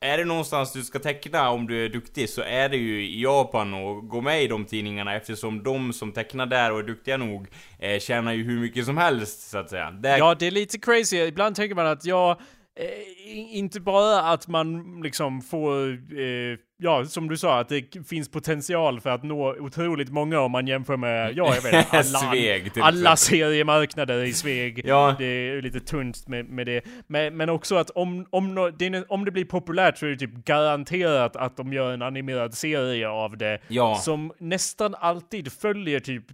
Är det någonstans du ska teckna om du är duktig så är det ju i Japan och gå med i de tidningarna eftersom de som tecknar där och är duktiga nog eh, tjänar ju hur mycket som helst så att säga. Där, Ja, det är lite crazy. Ibland tänker man att jag, eh, inte bara att man liksom får, eh, ja, som du sa, att det finns potential för att nå otroligt många om man jämför med, ja, jag vet [LAUGHS] alla, Sveg, alla seriemarknader i Sveg. Ja. Det är lite tunt med, med det. Men, men också att om, om, det, om det blir populärt så är det typ garanterat att de gör en animerad serie av det. Ja. Som nästan alltid följer typ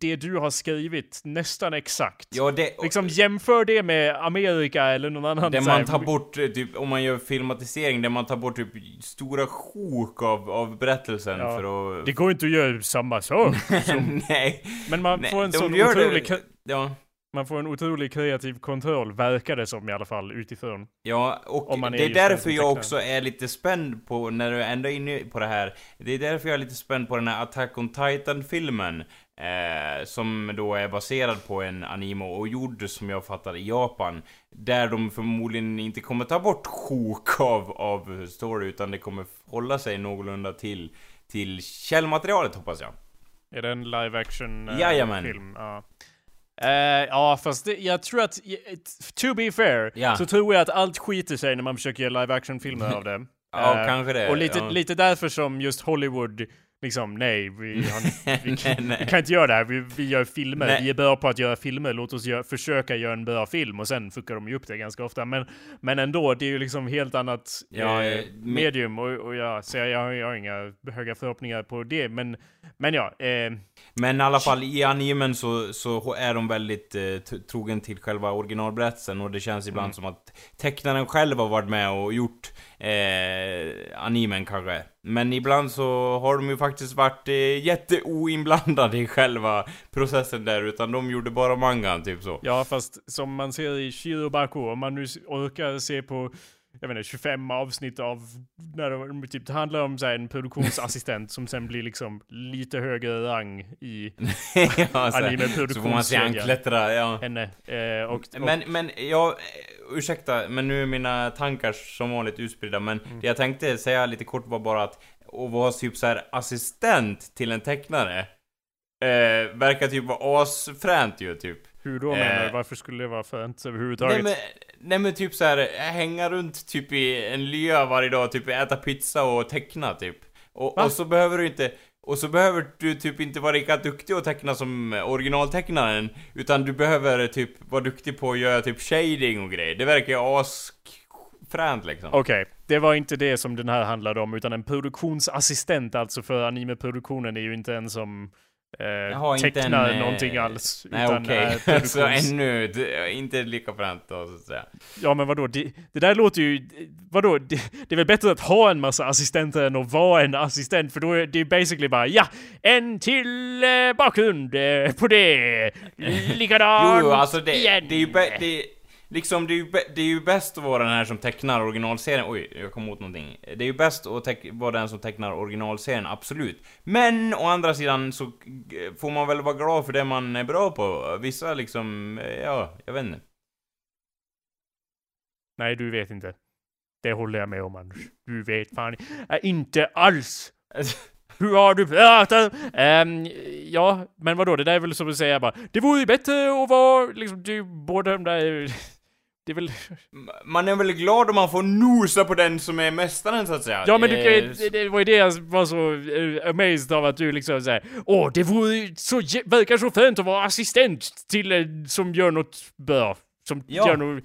det du har skrivit nästan exakt. Ja, det... Liksom jämför det med Amerika eller någon annan Där man tar bort, eh, typ, om man gör filmatisering, där man tar bort typ stora sjok av, av berättelsen Ja. för att... Det går inte att göra samma sak. [LAUGHS] Nej. Men man Nej, får en sån det- otrolig, kre- Ja. man får en otrolig kreativ kontroll, verkar det som i alla fall utifrån. Ja, och är det är därför som jag också är lite spänd på, när du ändå är inne på det här, det är därför jag är lite spänd på den här Attack on Titan-filmen, eh, som då är baserad på en anime och gjord, som jag fattar, i Japan, där de förmodligen inte kommer ta bort sjok av, av story, utan det kommer hålla sig någorlunda till, till källmaterialet, hoppas jag. Är det en live action eh, Jajamän. film? Ja. Eh, ja, fast det, jag tror att, to be fair, Ja. så tror jag att allt skiter sig när man försöker göra live action filmer [LAUGHS] av det. Ja, Eh, kanske det. Och lite, ja. lite därför som just Hollywood, liksom, nej, vi, [LAUGHS] har, vi, nej, nej. vi kan inte göra det här, vi, vi gör filmer, Nej. vi är bra på att göra filmer, låt oss göra, försöka göra en bra film och sen fuckar de ju upp det ganska ofta. Men, men ändå, det är ju liksom helt annat Ja, eh, eh, medium och, och jag, så jag, jag, har- jag har inga höga förhoppningar på det. Men, men ja, eh, Men i alla fall i animen så, så är de väldigt eh, trogen till själva originalberättelsen och det känns ibland Mm. som att tecknaren själv har varit med och gjort eh, animen kanske. Men ibland så har de ju faktiskt varit eh, jätteoinblandade i själva processen där, utan de gjorde bara mangan, typ så. ja, fast som man ser i Shirobaku, om man nu orkar se på jag vet inte, 25 avsnitt av, när de, typ, det handlar om så här, en produktionsassistent som sen blir liksom lite högre rang i [LAUGHS] ja, Anime-produktionskedjan. så får man se han klättra, ja. henne. Eh, och, och, Men, men, jag, ursäkta, men nu är mina tankar som vanligt utspridda, men Mm. det jag tänkte säga lite kort var bara att, att vara typ så här assistent till en tecknare, eh, verkar typ vara asfränt ju, typ. Hur då menar du? eh, Varför skulle det vara fränt överhuvudtaget? Nej men, nej men typ så här, hänga runt typ i en lya varje dag, typ äta pizza och teckna typ. Och, Va? och så behöver du inte, och så behöver du typ inte vara lika duktig att teckna som originaltecknaren, utan du behöver typ vara duktig på att göra typ shading och grejer. Det verkar ju asfränt liksom. Okej, det var inte det som den här handlade om, utan en produktionsassistent alltså för animeproduktionen är ju inte en som eh, Jaha, tecknar en, eh, någonting alls. Nej okej, är [LAUGHS] så ännu, det- inte lika fränt då så att säga. Ja men vadå, det, det där låter ju, vadå, det, det är väl bättre att ha en massa assistenter än att vara en assistent, för då är det basically bara ja, en till eh, bakgrund eh, på det, [LAUGHS] likadant Jo, alltså det, igen. det är ju det, Liksom, det är, ju det är ju bäst att vara den här som tecknar originalserien. Oj, jag kom åt någonting. Det är ju bäst att vara den som tecknar originalserien, absolut. Men, å andra sidan så får man väl vara glad för det man är bra på. Vissa liksom, eh, ja, jag vet inte. Nej, du vet inte. Det håller jag med om Anders. Du vet fan äh, inte alls. [LAUGHS] Hur har du pratat? Ehm, ja, men vadå, det där är väl som att säga bara Det vore ju bättre att vara liksom, du, båda de där det är väl... Man är väl glad om man får nosa på den som är mästaren så att säga. Ja men du, Eh, det, det var ju det jag var så uh, amazed av att du liksom såhär Åh, det vore så, verkar så fint att vara assistent till eh, som gör något bra. Som Ja. gör något...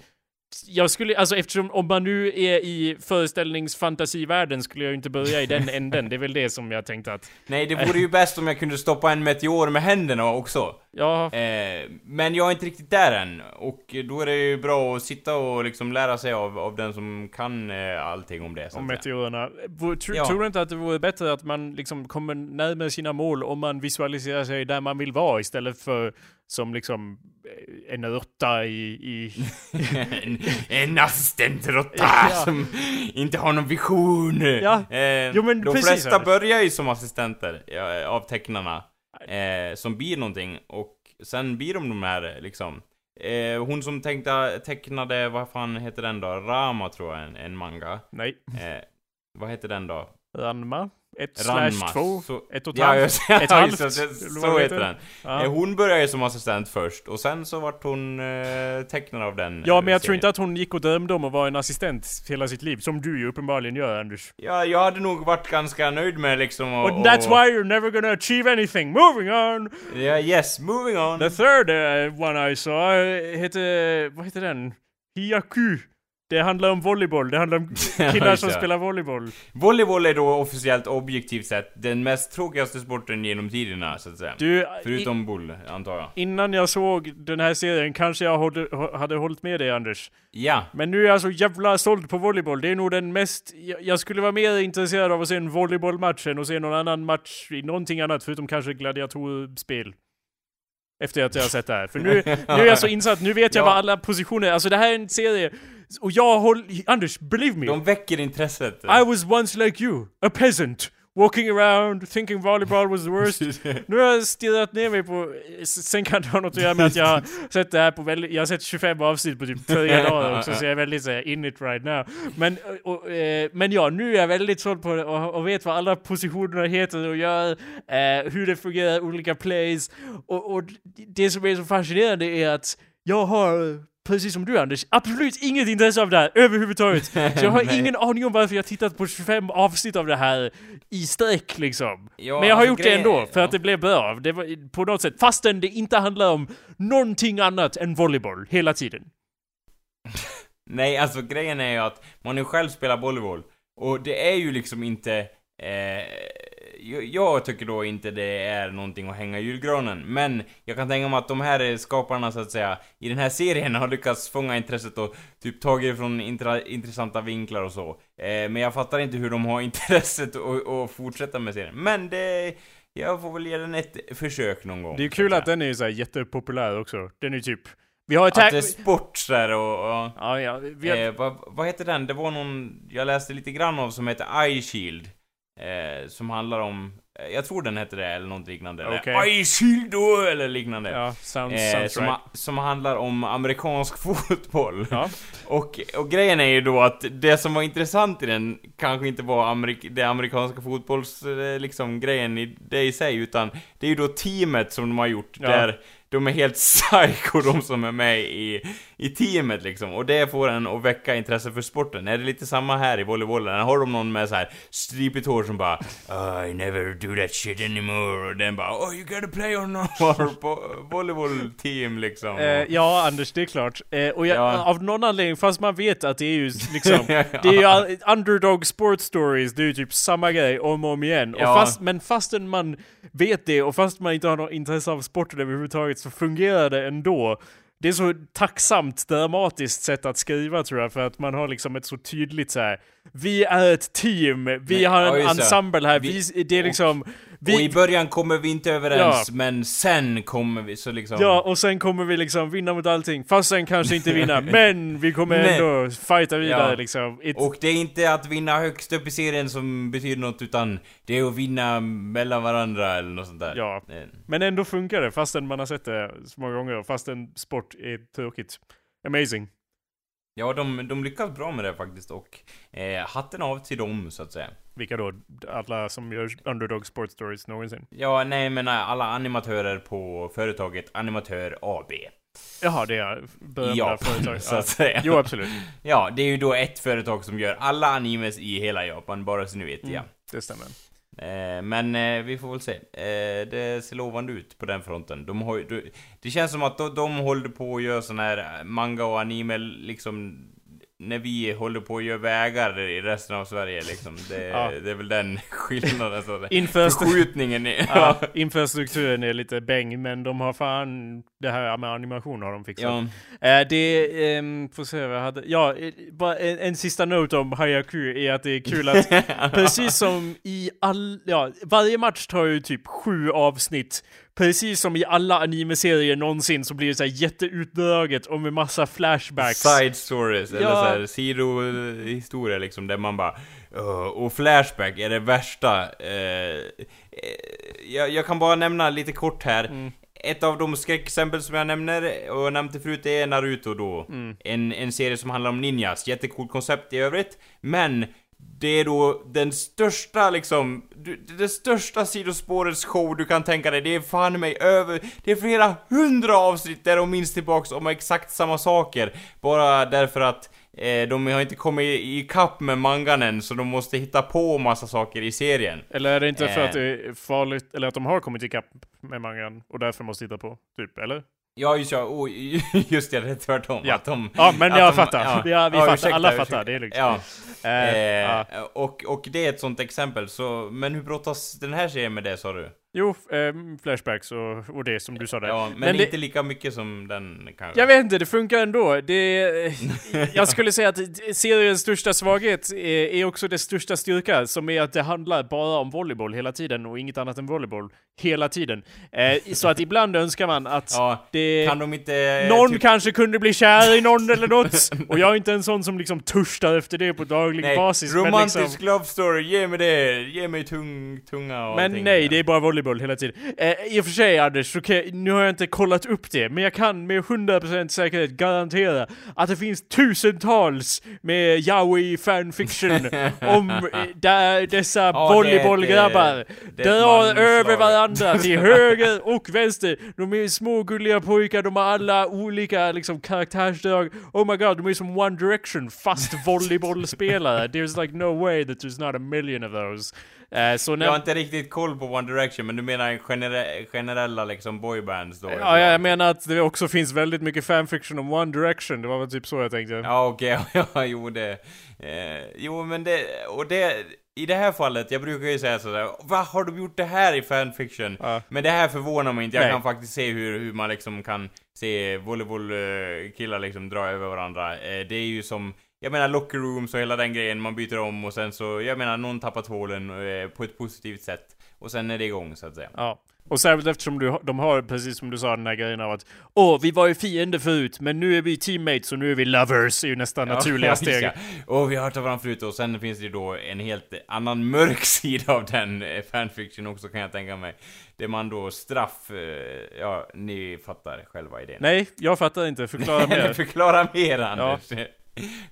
Jag skulle, alltså eftersom om man nu är i föreställningsfantasivärlden skulle jag ju inte börja i den [LAUGHS] änden. Det är väl det som jag tänkte att, Nej, det vore ju bäst om jag kunde stoppa en meteor med händerna också. Ja, Eh, men jag är inte riktigt där än. Och då är det ju bra att sitta och liksom lära sig av, av den som kan eh, allting om det. Så om meteorerna. Vore- Tr- Ja. Tror du inte att det vore bättre att man liksom kommer närmare sina mål om man visualiserar sig där man vill vara istället för som liksom eh, en råtta i, i [LAUGHS] en, en assistentråtta Ja. som inte har någon vision. Ja. Eh, Jo, men de precis, flesta börjar ju som assistenter ja, av tecknarna. Eh, som blir någonting och sen blir de de här liksom. Eh, hon som tänkte, tecknade, vad fan heter den då? Rama tror jag, en, en manga. nej, Eh, vad heter den då? Ranma. Ett Ranma. slash två. Så, ett och ett ja, halvt. just, ett halvt. Så det heter den. Ja. Eh, hon började ju som assistent först och sen så vart hon eh, tecknare av den ja, eh, men jag tror serien. inte att hon gick och drömde om att vara en assistent hela sitt liv, som du ju uppenbarligen gör Anders. Ja, jag hade nog varit ganska nöjd med liksom och, And that's why you're never gonna achieve anything. Moving on! Ja, yes, moving on. The third uh, one I saw uh, hette, vad heter den? Hiaku. Det handlar om volleyboll, det handlar om [LAUGHS] killar som spelar volleyboll. Volleyboll är då officiellt objektivt sett den mest tråkigaste sporten genom tiderna, så att säga. Du, Förutom boll, antar jag. innan jag såg den här serien kanske jag hade, hade hållit med dig Anders. Ja. Men nu är jag så jävla såld på volleyboll. Det är nog den mest... Jag, jag skulle vara mer intresserad av att se en volleybollmatch än att se någon annan match i någonting annat förutom kanske gladiatorspel. Efter att jag har sett det här. För nu, nu är jag så [LAUGHS] insatt, nu vet jag Ja. vad alla positioner är. Alltså det här är en serie... Och jag håller... Anders, believe me. De väcker intresset. I was once like you, a peasant. Walking around, thinking volleyball was the worst. [LAUGHS] Nu har jag stirrat ner mig på... Sen kan det ha något att göra med att jag har [LAUGHS] sett det här på väldigt... Jag har sett 25 avsnitt på typ tre [LAUGHS] dagar också, så jag är väldigt såhär in it right now. Men, och, eh, men ja, nu är jag väldigt såld på det och, och vet vad alla positionerna heter och gör, eh, hur det fungerar, olika plays. Och, och det som är så fascinerande är att jag har Precis som du Anders, absolut inget intresse av det här överhuvudtaget. [LAUGHS] Så jag har ingen aning om varför jag tittat på 25 avsnitt av det här i sträck liksom. Ja, Men jag har alltså, gjort det ändå, för ja. att det blev bra. Det var, på något sätt. Fastän det inte handlar om någonting annat än volleyboll hela tiden. [LAUGHS] Nej, alltså grejen är ju att man ju själv spelar volleyboll. Och det är ju liksom inte... Eh, jag, jag tycker då inte det är någonting att hänga i julgranen. Men jag kan tänka mig att de här skaparna så att säga, i den här serien [LAUGHS] har lyckats fånga intresset och typ tagit det från intra, intressanta vinklar och så. Eh, men jag fattar inte hur de har [LAUGHS] intresset att att fortsätta med serien. Men det... Jag får väl ge den ett försök någon gång. Det är kul att den är så här jättepopulär också. Den är typ... Vi har ett Att det är sport så här och... och Ja, ja. Har... Eh, vad, vad heter den? Det var någon jag läste lite grann av som heter Eye Shield. Eh, som handlar om, eh, jag tror den heter det eller något liknande. Eye Shield då, eller liknande. ja, sounds, Eh, sounds som, right. ha- som handlar om amerikansk [LAUGHS] fotboll. Ja. Och, och grejen är ju då att det som var intressant i den kanske inte var amerik det amerikanska fotbolls, eh, liksom grejen i det i sig, utan det är ju då teamet som de har gjort, Ja. där de är helt [LAUGHS] psycho de som är med i, i teamet liksom. Och det får en att väcka intresse för sporten. Är det lite samma här i volleybollen? Har de någon med så här stripigt hår som bara "Oh, I never do that shit anymore. Och den bara Oh you gotta play on our [LAUGHS] vo- volleyball team liksom. Eh, ja, Anders, det är klart. Eh, och jag, Ja. av någon anledning, fast man vet att det är ju liksom... [LAUGHS] Ja. Det är ju underdog sports stories, det är ju typ samma grej om och om igen. Och Ja. fast, men fastän man vet det och fast man inte har något intresse av sporten överhuvudtaget så fungerar det ändå. Det är så tacksamt dramatiskt sätt att skriva tror jag, för att man har liksom ett så tydligt så här. Vi är ett team, vi Nej, har en ensemble här, Vi- vi, det är liksom... Vi, och i början kommer vi inte överens, Ja. men sen kommer vi, så liksom... Ja, och sen kommer vi liksom vinna mot allting. Fast sen kanske inte vinna, [LAUGHS] men vi kommer ändå fighta vidare Ja. liksom. It's, Och det är inte att vinna högst upp i serien som betyder något, utan det är att vinna mellan varandra eller något sånt där. Ja. Men ändå funkar det, fastän man har sett det så många gånger, fastän sport är tråkigt. Amazing. Ja, de, de lyckas bra med det faktiskt och eh, hatten av till dem så att säga. Vilka då? Alla som gör underdog sport stories någonsin. Ja, nej men alla animatörer på företaget Animatör AB. Jaha, det är berömda Ja, företag. [LAUGHS] så att säga. Jo, absolut. Ja, det är ju då ett företag som gör alla animes i hela Japan, bara så ni vet, Mm. ja. Det stämmer. Eh, men eh, vi får väl se. Eh, det ser lovande ut på den fronten. De har det känns som att de, de håller på att göra sån här manga och anime liksom när vi håller på att göra vägar i resten av Sverige liksom. Det, [LAUGHS] Ja. det är väl den [LAUGHS] skillnaden så Förskjutningen är... Ja, [LAUGHS] infrastrukturen är lite bäng, men de har fan... Det här med animation har de fixat. ja. Eh, det, ehm, får se vad jag hade. Ja, eh, bara en, en sista note om Hayaku är att det är kul att precis som i all, ja, varje match tar ju typ sju avsnitt. Precis som i alla anime-serier någonsin så blir det så här jätteutdraget och med massa flashbacks. Side stories, eller Ja. så här, sidohistorier liksom, där man bara... "Åh", och Flashback är det värsta. Eh, jag, jag kan bara nämna lite kort här. Mm. Ett av de skräckexempel som jag nämner, och jag nämnt det förut, det är Naruto då. Mm. En, en serie som handlar om ninjas. Jättecoolt koncept i övrigt. Men det är då den största liksom, det största sidospårets show du kan tänka dig. Det är fan mig över, det är flera hundra avsnitt där de minns tillbaks om exakt samma saker. Bara därför att eh, de har inte kommit i kapp med mangan än, så de måste hitta på massa saker i serien. Eller är det inte för Eh. att det är farligt, eller att de har kommit ikapp med mangan och därför måste titta på? Typ, eller? Ja, just ja, oh, [LAUGHS] just det, det är tvärtom. Ja. Att de, Ja, men jag de- fattar. ja. Ja, vi Ja, fattar. ursäkta, Alla ursäkta. fattar. Det är liksom. Ja. Eh, Eh, och, och det är ett sånt exempel, så, men hur brottas den här serien med det sa du? Jo, ehm, flashbacks och, och det som du sa där. Ja, men, Men det- inte lika mycket som den kanske. Jag vet inte, det funkar ändå. Det, [LAUGHS] jag skulle säga att seriens största svaghet är, är också dess största styrka, som är att det handlar bara om volleyboll hela tiden och inget annat än volleyboll hela tiden. Eh, så att ibland önskar man att Ja, det... kan de inte... någon typ- kanske kunde bli kär i någon eller [LAUGHS] något. Och jag är inte en sån som liksom törstar efter det på daglig Nej, basis. romantisk liksom, love story, ge mig det! Ge mig tung, tunga och men nej, det är bara volleyboll hela tiden. Eh, I och för sig Anders, jag- nu har jag inte kollat upp det, men jag kan med 100% säkerhet garantera att det finns tusentals med yaoi fanfiction [LAUGHS] om eh, där dessa Ja, volleybollgrabbar drar över varandra till höger och vänster. De är små gulliga pojkar, de har alla olika liksom karaktärsdrag. Oh my god, de är som One Direction fast [LAUGHS] volleybollspelare. There's like no way that there's not a million of those. Eh, så när, Jag har inte riktigt koll på One Direction, men du menar genere generella liksom boybands då? Ja, jag menar att det också finns väldigt mycket fanfiction om One Direction. Det var väl typ så jag tänkte. Ja, okej, [LAUGHS] ja, jo det... Eh, jo, men det... Och det... I det här fallet, jag brukar ju säga sådär Vad har de gjort det här i fanfiction? Ja. Men det här förvånar mig inte, jag Nej. kan faktiskt se hur, hur man liksom kan se volleybollkillar liksom dra över varandra. Eh, det är ju som, jag menar locker rooms och hela den grejen, man byter om och sen så, jag menar någon tappar tvålen eh, på ett positivt sätt. Och sen är det igång så att säga. Ja. Och särskilt eftersom du, de har, precis som du sa, den här grejen av att Åh, vi var ju fiender förut, men nu är vi teammates och nu är vi lovers, är ju nästan naturliga [LAUGHS] ja, steg. Ja. Och vi har hört av varandra förut och sen finns det ju då en helt annan mörk [LAUGHS] sida av den eh, fanfiction också kan jag tänka mig. Det man då straff, eh, ja ni fattar själva idén. Nej, jag fattar inte. Förklara [LAUGHS] mer. Förklara mer Anders.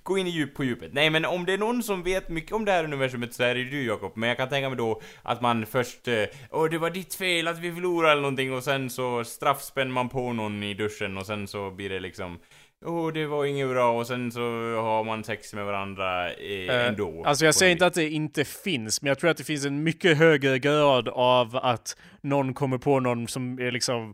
Gå in i djup på djupet. Nej men om det är någon som vet mycket om det här universumet så är det ju du Jakob. Men jag kan tänka mig då att man först, eh, åh det var ditt fel att vi förlorade eller någonting och sen så straffspänner man på någon i duschen och sen så blir det liksom Åh, det var inget bra och sen så har man sex med varandra eh, Eh, ändå. Alltså jag säger inte att det inte finns, men jag tror att det finns en mycket högre grad av att någon kommer på någon som är liksom...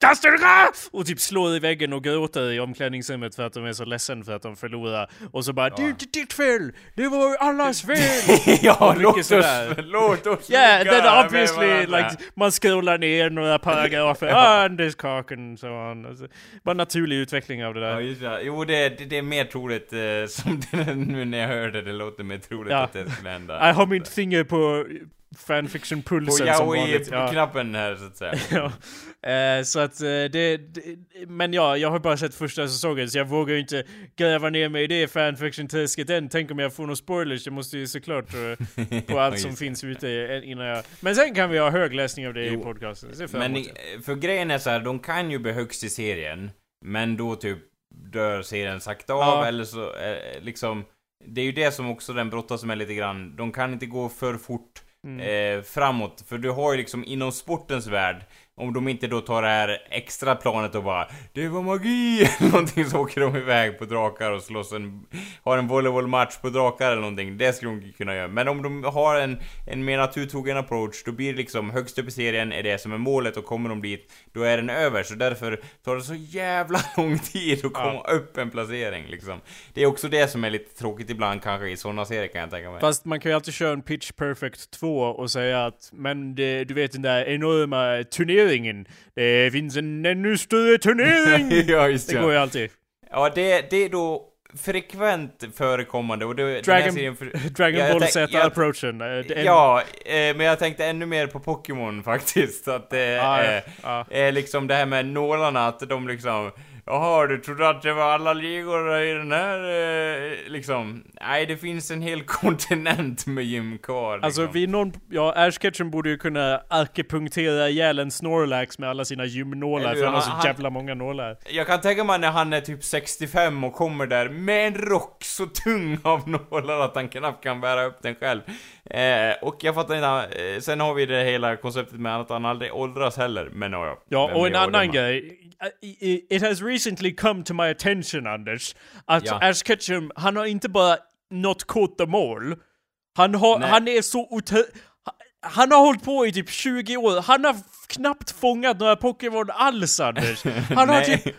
Kasturga! Och typ slår i väggen och gråter i omklädningsrummet för att de är så ledsen för att de förlorar. Och så bara 'Det är inte ditt fel! Det var allas fel!' [LAUGHS] ja, låt oss, låt oss Yeah, then obviously like man scrollar ner några paragrafer, [LAUGHS] ah, Anders Kaken, så on. Alltså, bara naturlig utveckling av det Ja, där. just det. Jo, det, det, det är mer troligt, eh, som det, [LAUGHS] nu när jag hör det, det låter mer troligt Ja. att det skulle hända. Jag har mitt finger på fanfiction-pulsen På som vanligt. Ja. yaoi-knappen här, så att säga. [LAUGHS] ja. Eh, så att eh, det, det... Men ja, jag har bara sett första säsongen så jag vågar ju inte gräva ner mig i det fanfiction-träsket än. Tänk om jag får några spoilers, jag måste ju såklart eh, på [LAUGHS] allt som finns ute innan jag... Men sen kan vi ha högläsning av det i Jo. podcasten. Är fram Men i- för grejen är så här, de kan ju bli högst i serien, men då typ dör serien sakta av, Ja. eller så, liksom... Det är ju det som också den brottas med lite grann. De kan inte gå för fort, Mm. eh, framåt. För du har ju liksom inom sportens värld, om de inte då tar det här extra planet och bara Det var magi! [LAUGHS] eller någonting så åker de iväg på drakar och slåss en... Har en volleybollmatch på drakar eller någonting. Det skulle de kunna göra. Men om de har en, en mer naturtrogen approach, då blir det liksom högst upp i serien är det som är målet och kommer de dit, då är den över. Så därför tar det så jävla [LAUGHS] lång tid att komma upp en placering liksom. Det är också det som är lite tråkigt ibland kanske i sådana serier kan jag tänka mig. Fast man kan ju alltid köra en Pitch Perfect 2 och säga att men det, du vet den där enorma turneringen. Det finns en ännu större turnering! [LAUGHS] ja, just det ja. går ju alltid. Ja, det, det är då frekvent förekommande och det, den Dragon, serien för, [LAUGHS] Dragon Ja, Ball Z-approachen. Eh, Ja, eh, men jag tänkte ännu mer på Pokémon [LAUGHS] faktiskt. Att det ja, är, ja. är liksom det här med nålarna, att de liksom Jaha, du trodde att det var alla ligor i den här, eh, liksom? Nej, det finns en hel [LAUGHS] kontinent med gym kvar. Liksom. Alltså vi någon, ja Ash borde ju kunna akupunktera ihjäl en Snorlax med alla sina gymnålar för han har så Han- jävla många nålar. Jag kan tänka mig när han är typ 65 och kommer där med en rock så tung av [LAUGHS] nålar att han knappt kan bära upp den själv. Eh, och jag fattar inte, eh, sen har vi det hela konceptet med att han aldrig åldras heller, men ja, ja. Och en annan grej. It has recently come to my attention, Anders, att Ja. Ash Ketchum, han har inte bara not caught the mål. Han, har, Nej. han är så ot- han har hållit på i typ 20 år, han har knappt fångat några Pokémon alls Anders. Han har [LAUGHS] typ...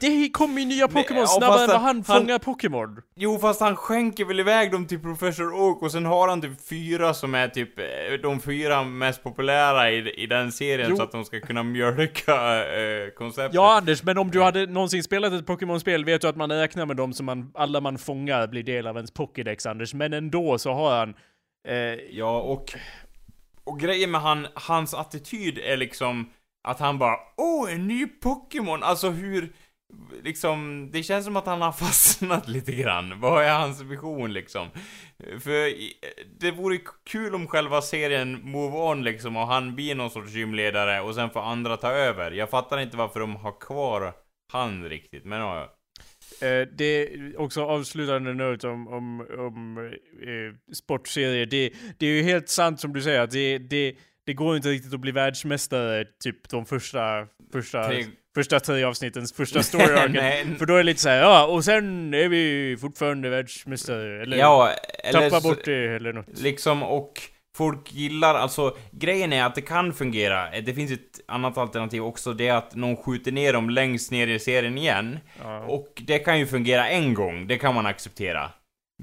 Det kommer ju nya Pokémon snabbare än vad han- han fångar Pokémon. Jo, fast han skänker väl iväg dem till Professor Oak och sen har han typ fyra som är typ eh, de fyra mest populära i, i den serien Jo. så att de ska kunna mjölka eh, konceptet. Ja Anders, men om du hade någonsin spelat ett Pokémon-spel vet du att man räknar med dem som man, alla man fångar blir del av ens Pokédex Anders. Men ändå så har han... Eh, Ja, och... Och grejen med han, hans attityd är liksom att han bara Åh, en ny Pokémon! Alltså hur... Liksom, det känns som att han har [LAUGHS] fastnat lite grann. Vad är hans vision liksom? För det vore kul om själva serien Move On liksom och han blir någon sorts gymledare och sen får andra ta över. Jag fattar inte varför de har kvar han riktigt, men ja. Eh, det också avslutande not om, om, om eh, sportserier. Det, det är ju helt sant som du säger att det, det, det går inte riktigt att bli världsmästare typ de första, första, Tre- första tre avsnittens första story arken. [LAUGHS] För då är det lite såhär, ja och sen är vi fortfarande världsmästare. Eller Ja, eller tappa så- bort det eller något. Liksom, och folk gillar, alltså grejen är att det kan fungera. Det finns ett annat alternativ också, det är att någon skjuter ner dem längst ner i serien igen. Ja. Och det kan ju fungera en gång, det kan man acceptera.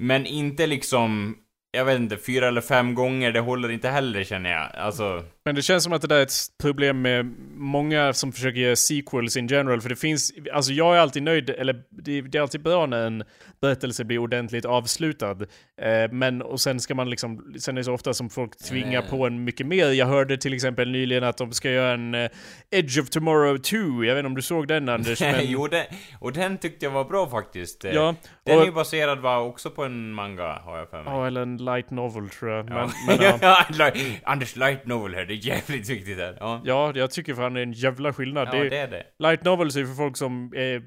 Men inte liksom, jag vet inte, fyra eller fem gånger, det håller inte heller känner jag. Alltså, Men det känns som att det där är ett problem med många som försöker göra sequels in general, för det finns, alltså jag är alltid nöjd, eller det, det är alltid bra när en berättelse blir ordentligt avslutad. Eh, men, och sen ska man liksom, sen är det så ofta som folk tvingar Nej. på en mycket mer. Jag hörde till exempel nyligen att de ska göra en eh, Edge of Tomorrow 2, jag vet inte om du såg den Anders, [LAUGHS] men... jo, det, och den tyckte jag var bra faktiskt. Ja, Den och, är ju baserad va, också på en manga, har jag för mig. ja, eller en light novel tror jag. Men, Ja. men, ja. [LAUGHS] Ja, Anders light novel här, det är jävligt viktigt här. Ja, ja, jag tycker fan det är en jävla skillnad. ja det, det är det. Light novels är för folk som är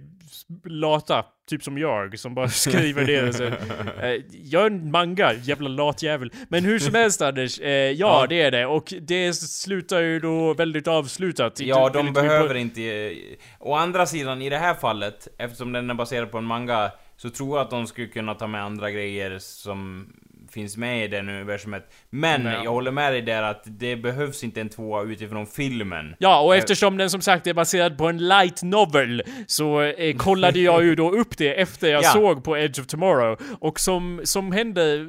lata, typ som jag, som bara [LAUGHS] skriver det. Så, [LAUGHS] eh, jag är en manga, jävla lat jävel. Men hur som [LAUGHS] helst Anders, eh, ja, Ja. det är det. Och det slutar ju då väldigt avslutat. Ja, de behöver inte... eh, Å andra sidan, i det här fallet, eftersom den är baserad på en manga, så tror jag att de skulle kunna ta med andra grejer som finns med i den universumet. Men Nej. jag håller med dig där att det behövs inte en tvåa utifrån filmen. Ja, och Eh. eftersom den som sagt är baserad på en light novel så eh, kollade jag ju då upp det efter jag Ja. såg på Edge of Tomorrow. Och som, som hände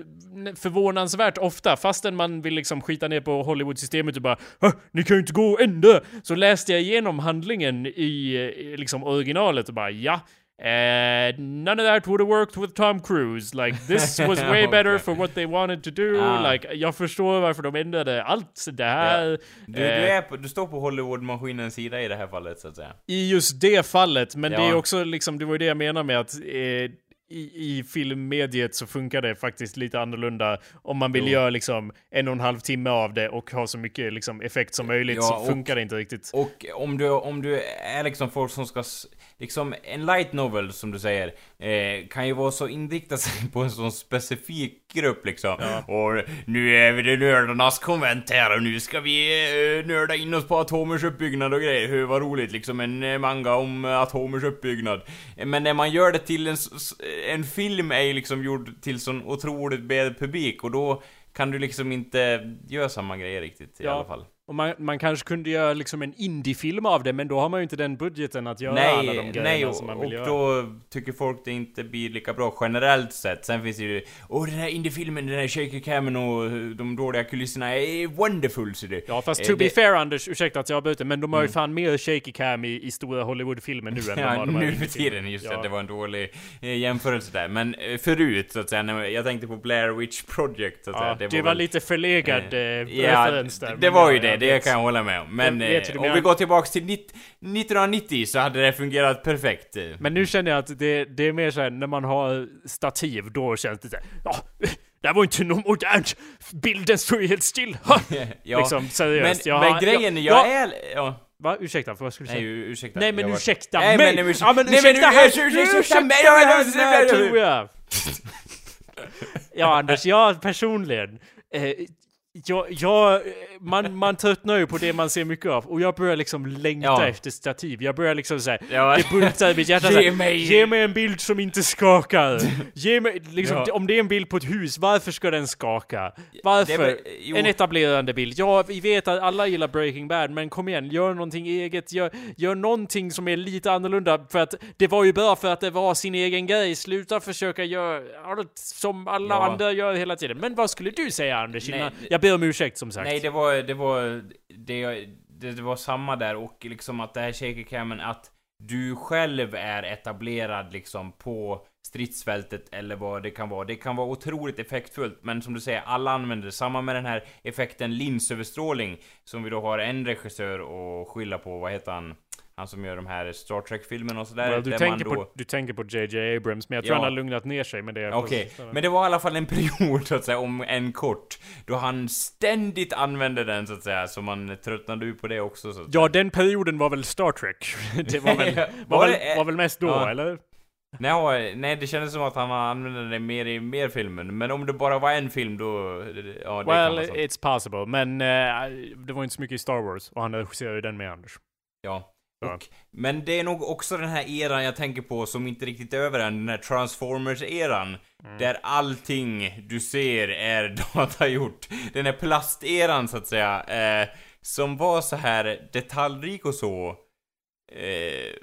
förvånansvärt ofta, fastän man vill liksom skita ner på Hollywood-systemet och bara "Hå, Ni kan ju inte gå ända! Så läste jag igenom handlingen i, eh, liksom originalet och bara ja. Uh, none of that would have worked with Tom Cruise. Like this [LAUGHS] was way better Okej. for what they wanted to do. Ah. Like jag förstår varför de ändrade allt det här. Du, du, Eh, är på, du står på Hollywood-maskinens sida i det här fallet, så att säga. I just det fallet, men det är Ja. också liksom, det var ju det jag menar med att eh, i, i filmmediet så funkar det faktiskt lite annorlunda. Om man vill Jo. göra liksom en och en halv timme av det och ha så mycket liksom effekt som möjligt Ja, så och- funkar det inte riktigt. Och om du, om du är liksom folk som ska... Liksom, en light novel, som du säger, eh, kan ju vara så inriktad sig [LAUGHS] på en sån specifik musikgrupp liksom. Och nu är vi det nördarnas konvent här och nu ska vi uh, nörda in oss på atomers uppbyggnad och grejer. Hur vad roligt liksom, en eh, manga om uh, atomers uppbyggnad. Men när man gör det till en, en film är ju liksom gjord till sån otroligt bred publik och då kan du liksom inte göra samma grejer riktigt i Ja. alla fall. Och man, man kanske kunde göra liksom en indiefilm av det, men då har man ju inte den budgeten att göra alla de Nej, grejerna nej och, som man och vill göra. då tycker folk det inte blir lika bra generellt sett. Sen finns det ju Åh den här indiefilmen, den här shaky camen och de dåliga kulisserna är wonderful så det. Ja fast Eh, to be det- fair Anders, ursäkta att jag avbryter, men de har ju Mm. fan mer shaky cam i, i stora Hollywood-filmer nu [LAUGHS] än de Ja, har de nu för tiden, just ja. det, det var en dålig eh, jämförelse där. Men eh, förut så att säga, jag tänkte på Blair Witch Project så att Ja, säga. det, var väl- lite förlegad eh, Ja, referens där. det, det var ju ja, det, jag det kan jag hålla med om. Men eh, om vi går tillbaks till nitt- 1990 så hade det fungerat perfekt. Men nu känner jag att det, det är mer såhär, när man har stativ, då känns det såhär, ja, det här var inte något modernt, bilden står ju helt still. [LAUGHS] Ja. Liksom seriöst. men, jag men grejen, jag, jag, är... Ja. Va? Ursäkta, vad skulle du Nej, säga? u- ursäkta. Nej men Jag var- ursäkta Nej, mig! men ursäkta- ja men Nej, men ursäkta ursäkta- ursäkta Ursäkta mig! tror jag! [LAUGHS] Ja Anders, jag personligen, eh, jag, jag, man, man tröttnar ju på det man ser mycket av och jag börjar liksom längta Ja. efter stativ. Jag börjar liksom såhär, Ja. det bultar i mitt hjärta Ge mig- Ge mig en bild som inte skakar! Ge mig, liksom, Ja. om det är en bild på ett hus, varför ska den skaka? Varför? Var-. En etablerande bild. Ja, vi vet att alla gillar Breaking Bad, men kom igen, gör någonting eget, gör, gör någonting som är lite annorlunda, för att det var ju bra för att det var sin egen grej. Sluta försöka göra som alla andra gör hela tiden. Men vad skulle du säga Anders? Nej, Jag ber om ursäkt som sagt. Nej, det var, det var, det, det, det var samma där och liksom att det här shaker camen, att du själv är etablerad liksom på stridsfältet eller vad det kan vara. Det kan vara otroligt effektfullt, men som du säger, alla använder det. Samma med den här effekten linsöverstrålning, som vi då har en regissör att skylla på, vad heter han? Han som gör de här Star Trek-filmerna och sådär. Well, du, tänker då... på, du tänker på JJ Abrams, men jag tror Ja. han har lugnat ner sig med det. Okej, men det var i alla fall en [LAUGHS] period så att säga, om en kort, då han ständigt använde den så att säga, så man tröttnade ut på det också så att Ja, den perioden var väl Star Trek? [LAUGHS] Det var väl, [LAUGHS] var Var väl, det- var väl mest då, Ja. eller? Nej, nej, det kändes som att han använde det mer i mer filmen, men om det bara var en film då, ja det Well, it's possible, men eh, det var inte så mycket i Star Wars, och han regisserade ju den med Anders. Ja. Ja. Och, men det är nog också den här eran jag tänker på som inte riktigt är över än, den här Transformers-eran. Mm. Där allting du ser är [LAUGHS] datagjort. Den här plasteran så att säga, eh, som var så här detaljrik och så. Eh,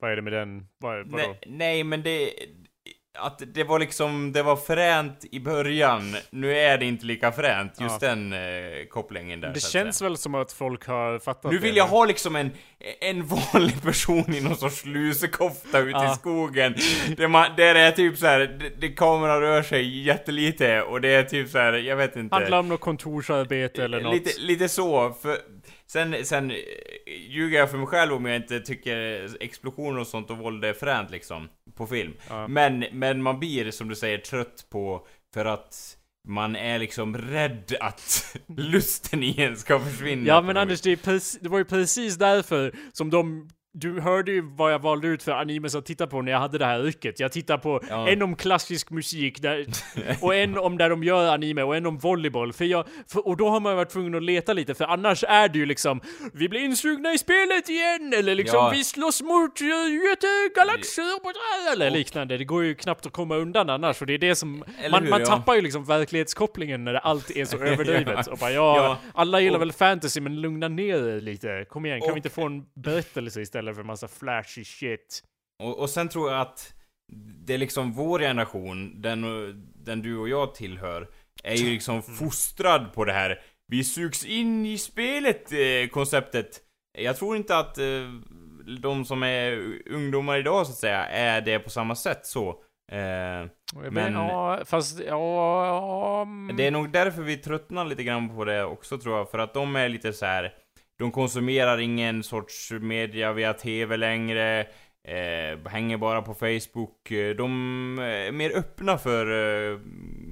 Vad är det med den? Vad, vadå? nej, nej, men det... Att det var liksom, det var fränt i början, nu är det inte lika fränt, just den eh, kopplingen där Det känns säga. väl som att folk har fattat Nu det vill jag ha liksom en, en vanlig person i någon sorts lusekofta ute Ja. i skogen. Där, man, där det är typ så här, det, det kameran rör sig jättelite och det är typ så här, jag vet inte. Handlar om något kontorsarbete eller något. Lite, lite så, för sen, sen eh, ljuger jag för mig själv om jag inte tycker explosioner och sånt och våld är fränt liksom, på film. Ja. Men, men man blir, som du säger, trött på, för att man är liksom rädd att [LAUGHS] lusten i en ska försvinna. Ja men Anders, det, är precis, det var ju precis därför som de du hörde ju vad jag valde ut för animes att titta på när jag hade det här yrket. Jag tittar på Ja. en om klassisk musik där, [LAUGHS] och en om där de gör anime och en om volleyboll. För jag, för, och då har man varit tvungen att leta lite för annars är det ju liksom Vi blir insugna i spelet igen! Eller liksom Ja. vi slåss mot jättegalaxer eller liknande. Det går ju knappt att komma undan annars och det är det som Eller Man, hur, man ja. tappar ju liksom verklighetskopplingen när allt är så [LAUGHS] överdrivet. Och bara ja, Ja. alla gillar Och- väl fantasy men lugna ner er lite. Kom igen, kan Och- vi inte få en berättelse istället för en massa flashy shit? Och, och sen tror jag att det är liksom vår generation, den, den du och jag tillhör, är ju liksom fostrad på det här vi sugs in i spelet eh, konceptet. Jag tror inte att eh, de som är ungdomar idag så att säga, är det på samma sätt så. Eh, Men, ja, fast ja... ja, mm. det är nog därför vi tröttnar lite grann på det också tror jag, för att de är lite så här. De konsumerar ingen sorts media via TV längre eh, hänger bara på Facebook. Eh, De är mer öppna för eh,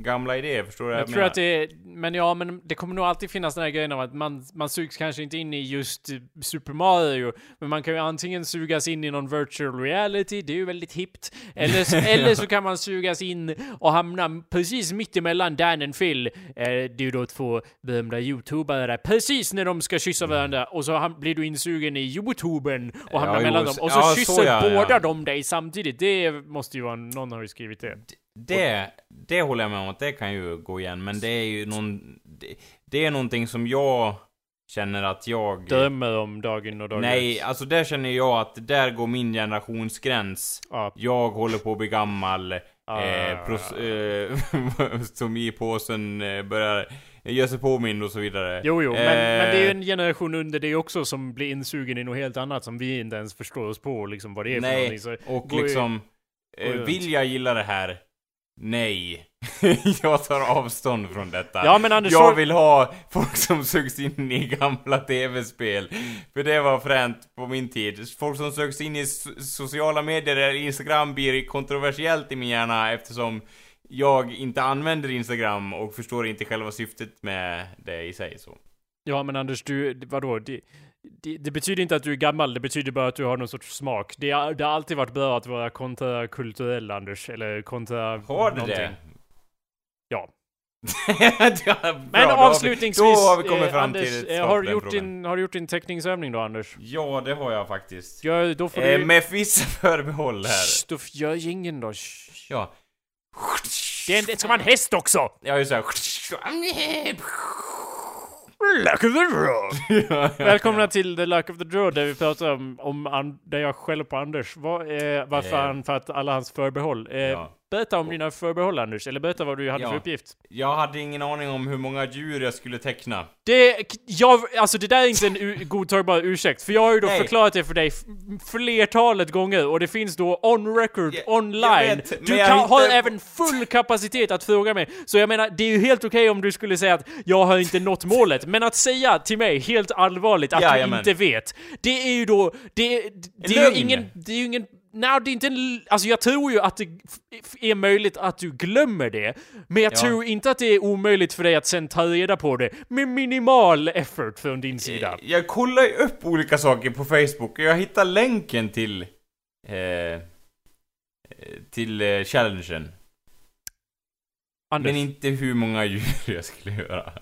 gamla idéer, förstår du Jag jag tror menar? att det är, men ja, men det kommer nog alltid finnas den här grejen om att man, man sugs kanske inte in i just Super Mario, men man kan ju antingen sugas in i någon virtual reality, det är ju väldigt hippt, eller, så- [LAUGHS] eller så kan man sugas in och hamna precis mitt emellan Dan och Phil, eh, det är ju då två berömda youtubare där, precis när de ska kyssa varandra, och så blir du insugen i youtuben och hamnar jo, mellan dem, så- och så ja, så kysser ja, båda ja. de dig samtidigt, det måste ju vara, någon har ju skrivit det. Det, det håller jag med om att det kan ju gå igen, men det är ju någon... Det, det är någonting som jag känner att jag... Drömmer om dagen och dagen Nej, alltså där känner jag att där går min generationsgräns. Ja. Jag håller på att bli gammal. Ah. Eh, pros, eh, [LAUGHS] som i påsen eh, börjar göra sig påmind och så vidare. Jo, jo, men, Eh, men det är ju en generation under det också som blir insugen i något helt annat som vi inte ens förstår oss på, liksom vad det är för Nej, någonting. Så, och ju- liksom... går Eh, vill jag gilla det här? Nej. [LAUGHS] jag tar avstånd från detta. Ja, men Anders, jag vill ha folk som sugs in i gamla tv-spel. För det var fränt på min tid. Folk som sögs in i so- sociala medier där Instagram blir kontroversiellt i min hjärna eftersom jag inte använder Instagram och förstår inte själva syftet med det i sig så. Ja, men Anders, du, vadå? Det, det, det betyder inte att du är gammal, det betyder bara att du har någon sorts smak. Det, det har alltid varit bra att vara kontrakulturell, Anders. Eller kontra... Har det någonting. det? Ja. [LAUGHS] Ja, bra, Men avslutningsvis, Då har vi kommit eh, fram Anders, till ett eh, har, du gjort din, har du gjort din teckningsövning då, Anders? Ja, det har jag faktiskt. Gör, då får Eh, du... med vissa förbehåll här. Shh, då gör ingen då. Shh. Ja. Det, är en, det ska vara en häst också! Ja, just det. Luck of the draw! [LAUGHS] Ja, ja, Välkomna till The Luck of the Draw där vi pratar om, om an, där jag skäller på Anders. Vad, eh, varför han, för att alla hans förbehåll. Eh. Berätta om dina förbehåll Anders, eller berätta vad du hade Ja. för uppgift. Jag hade ingen aning om hur många djur jag skulle teckna. Det, jag, alltså det där är inte en godtagbar ursäkt, för jag har ju då Nej. förklarat det för dig flertalet gånger och det finns då on record, Jag- online. jag vet, du kan, inte- har även full kapacitet att fråga mig. Så jag menar, det är ju helt okej om du skulle säga att jag har inte nått målet, men att säga till mig helt allvarligt att du Jajamän. inte vet, det är ju då, det, det, det är ju ingen, det är ju ingen Nej, det är inte en... Alltså jag tror ju att det är möjligt att du glömmer det. Men jag Ja. tror inte att det är omöjligt för dig att sen ta reda på det med minimal effort från din sida. Jag kollar ju upp olika saker på Facebook och jag hittar länken till... Eh, eh, till eh, challengen. Anders, Men inte hur många djur jag skulle göra.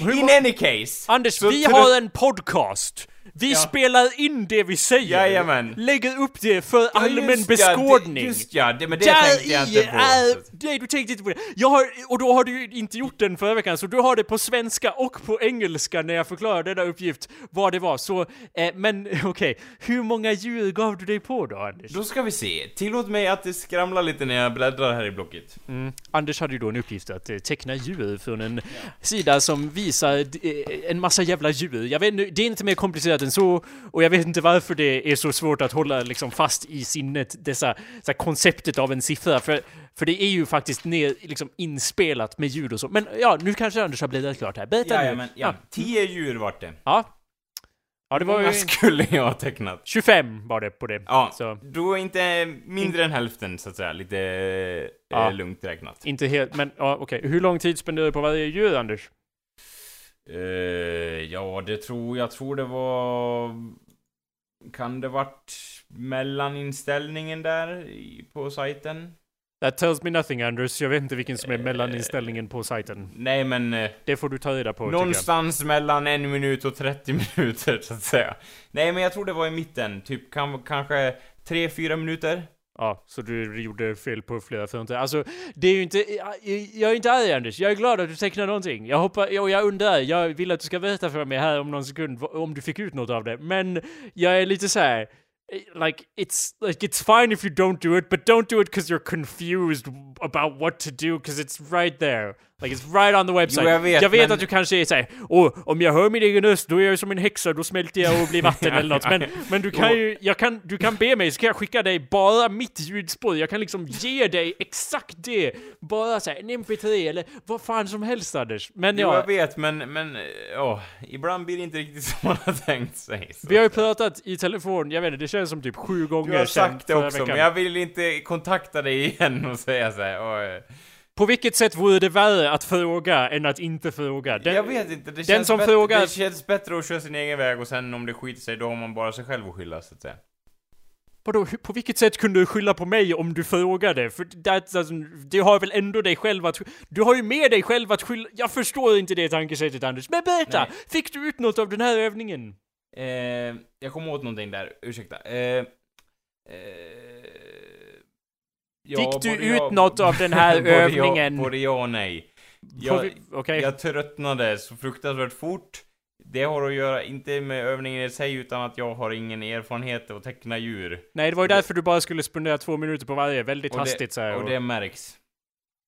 In any case! Anders vi har en podcast! Vi Ja. spelar in det vi säger! Jajamän. Lägger upp det för Ja, allmän just ja, beskådning! det, just ja, det, men det Där tänkte jag inte på. är... Nej, du tänkte inte på det. Jag har, och då har du inte gjort den förra veckan, så du har det på svenska och på engelska när jag förklarar denna uppgift, vad det var. Så, eh, men [LAUGHS] okej, hur många djur gav du dig på då, Anders? Då ska vi se. Tillåt mig att det skramlar lite när jag bläddrar här i blocket. Mm. Anders hade ju då en uppgift att eh, teckna djur från en sida som visar eh, en massa jävla djur. Jag vet inte, det är inte mer komplicerat än så, och jag vet inte varför det är så svårt att hålla liksom fast i sinnet dessa, så här, konceptet av en siffra. För, för det är ju faktiskt ner, liksom inspelat med ljud och så. Men ja, nu kanske Anders har blivit klart här. Berätta nu. Jajamän, ja. Tio djur vart det. Ja. Ja, det var ju... Vad skulle jag ha tecknat? 25 var det på det. Ja, Så då inte mindre än hälften så att säga. Lite Ja. eh, lugnt räknat. inte helt, men ja, okej. Hur lång tid spenderar du på varje djur, Anders? Eh, ja, det tror jag tror det var... Kan det varit mellaninställningen där i, på sajten? That tells me nothing, Anders. Jag vet inte vilken som är Eh, mellaninställningen på sajten. Nej, men eh, Det får du ta reda på, någonstans mellan en minut och 30 [LAUGHS] minuter så att säga. Nej, men jag tror det var i mitten. Typ kan, kanske 3-4 minuter. Ja, så du gjorde fel på flera fronter. Alltså, det är ju inte... Jag, är inte arg, Anders. Jag är glad att du tecknar någonting. Jag hoppar... Och jag undrar, jag vill att du ska berätta för mig här om någon sekund om du fick ut något av det. Men jag är lite så här. Like it's like it's fine if you don't do it, but don't do it because you're confused about what to do because it's right there. Like it's right on the website. Jo, jag vet, men- att du kanske säger Åh, om jag hör min egen röst, då är jag som en häxa, då smälter jag och blir [LAUGHS] vatten eller något. Men, men du kan ju, jag kan, du kan be mig, så kan jag skicka dig bara mitt ljudspår. Jag kan liksom ge dig exakt det. Bara såhär, en mp3 eller vad fan som helst Anders. Men Jo, ja, jag vet, men, men, åh, ibland blir det inte riktigt [LAUGHS] som man har tänkt sig. Vi har ju pratat i telefon, jag vet inte, det känns som typ sju gånger Du har sagt det också, men jag vill inte kontakta dig igen och säga så här. "Åh, På vilket sätt vore det värre att fråga än att inte fråga? Den- jag vet inte, det känns, som frågar- det känns bättre att köra sin egen väg och sen om det skiter sig, då har man bara sig själv att skylla, så att säga. Vadå, på vilket sätt kunde du skylla på mig om du frågade? För that du har väl ändå dig själv att... Du har ju med dig själv att skylla... Jag förstår inte det tankesättet Anders. Men berätta! Nej. Fick du ut något av den här övningen? Eh, jag kom åt någonting där, ursäkta. Eh, eh, ja, Fick du ut ja- något av den här [LAUGHS] både övningen? Både ja och nej. Jag, Okej. jag tröttnade så fruktansvärt fort. Det har att göra, inte med övningen i sig, utan att jag har ingen erfarenhet att teckna djur. Nej, det var ju därför du bara skulle spendera två minuter på varje, väldigt Och det- hastigt så här. Och det märks.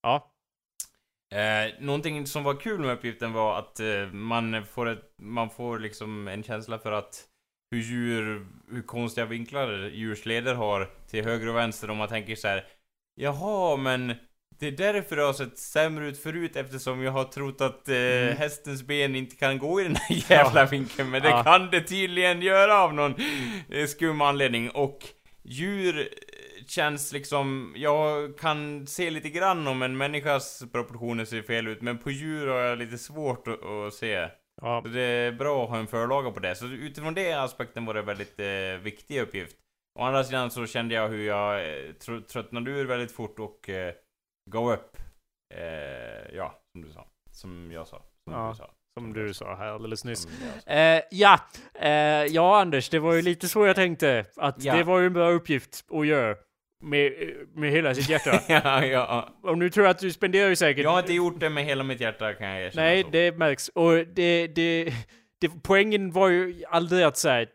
Ja. Eh, någonting som var kul med uppgiften var att eh, man får ett, man får liksom en känsla för att hur djur, hur konstiga vinklar djurs leder har till höger och vänster om man tänker så här. Jaha, men det är därför det har sett sämre ut förut eftersom jag har trott att eh, Mm. hästens ben inte kan gå i den här [LAUGHS] jävla vinkeln. Men det Ja. kan det tydligen göra av någon eh, skum anledning. Och djur eh, känns liksom, jag kan se lite grann om en människas proportioner ser fel ut, men på djur har jag lite svårt att, att se. ja. Så det är bra att ha en förlaga på det. Så utifrån det aspekten var det väldigt eh, viktig uppgift. Å andra sidan så kände jag hur jag eh, tr- tröttnade ur väldigt fort och eh, gav upp. Eh, ja, som du sa. Som jag sa. Som Ja. du sa. Som du sa här alldeles nyss. Eh, ja, eh, ja Anders, det var ju lite så jag tänkte. Att Ja. det var ju en bra uppgift att göra. Med, med hela sitt hjärta. [LAUGHS] ja, ja. Och nu tror jag att du spenderar ju säkert... Jag har inte gjort det med hela mitt hjärta kan jag erkänna. Nej, så. det märks. Och det, det, det, poängen var ju aldrig att säga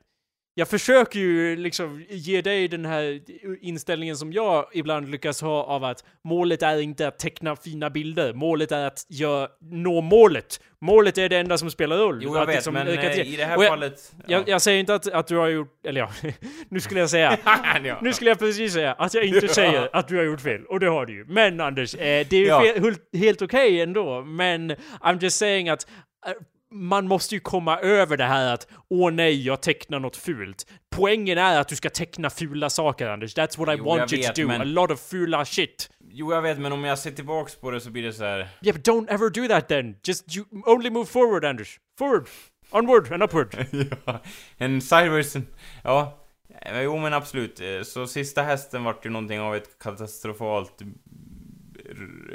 jag försöker ju liksom ge dig den här inställningen som jag ibland lyckas ha av att målet är inte att teckna fina bilder, målet är att göra, nå målet. Målet är det enda som spelar roll. Jo, jag Att vet, liksom men eh, i det här jag- fallet... Jag, jag säger inte att, att du har gjort, eller ja, [LAUGHS] nu skulle jag säga, [LAUGHS] ja. nu skulle jag precis säga att jag inte säger att du har gjort fel, och det har du ju. Men Anders, eh, det är ju Ja. fel, helt, okej ändå, men I'm just saying att eh, man måste ju komma över det här att åh nej, jag tecknar något fult. Poängen är att du ska teckna fula saker, Anders. That's what I Jo, want you vet, to do. men- A lot of fula shit. Jo, jag vet, men om jag ser tillbaks på det så blir det så här. Yeah, but don't ever do that then. Just you only move forward, Anders. Forward. Onward and upward. [LAUGHS] ja, en sideways... Ja. Eh, Jo, men absolut. Eh, Så sista hästen vart ju någonting av ett katastrofalt...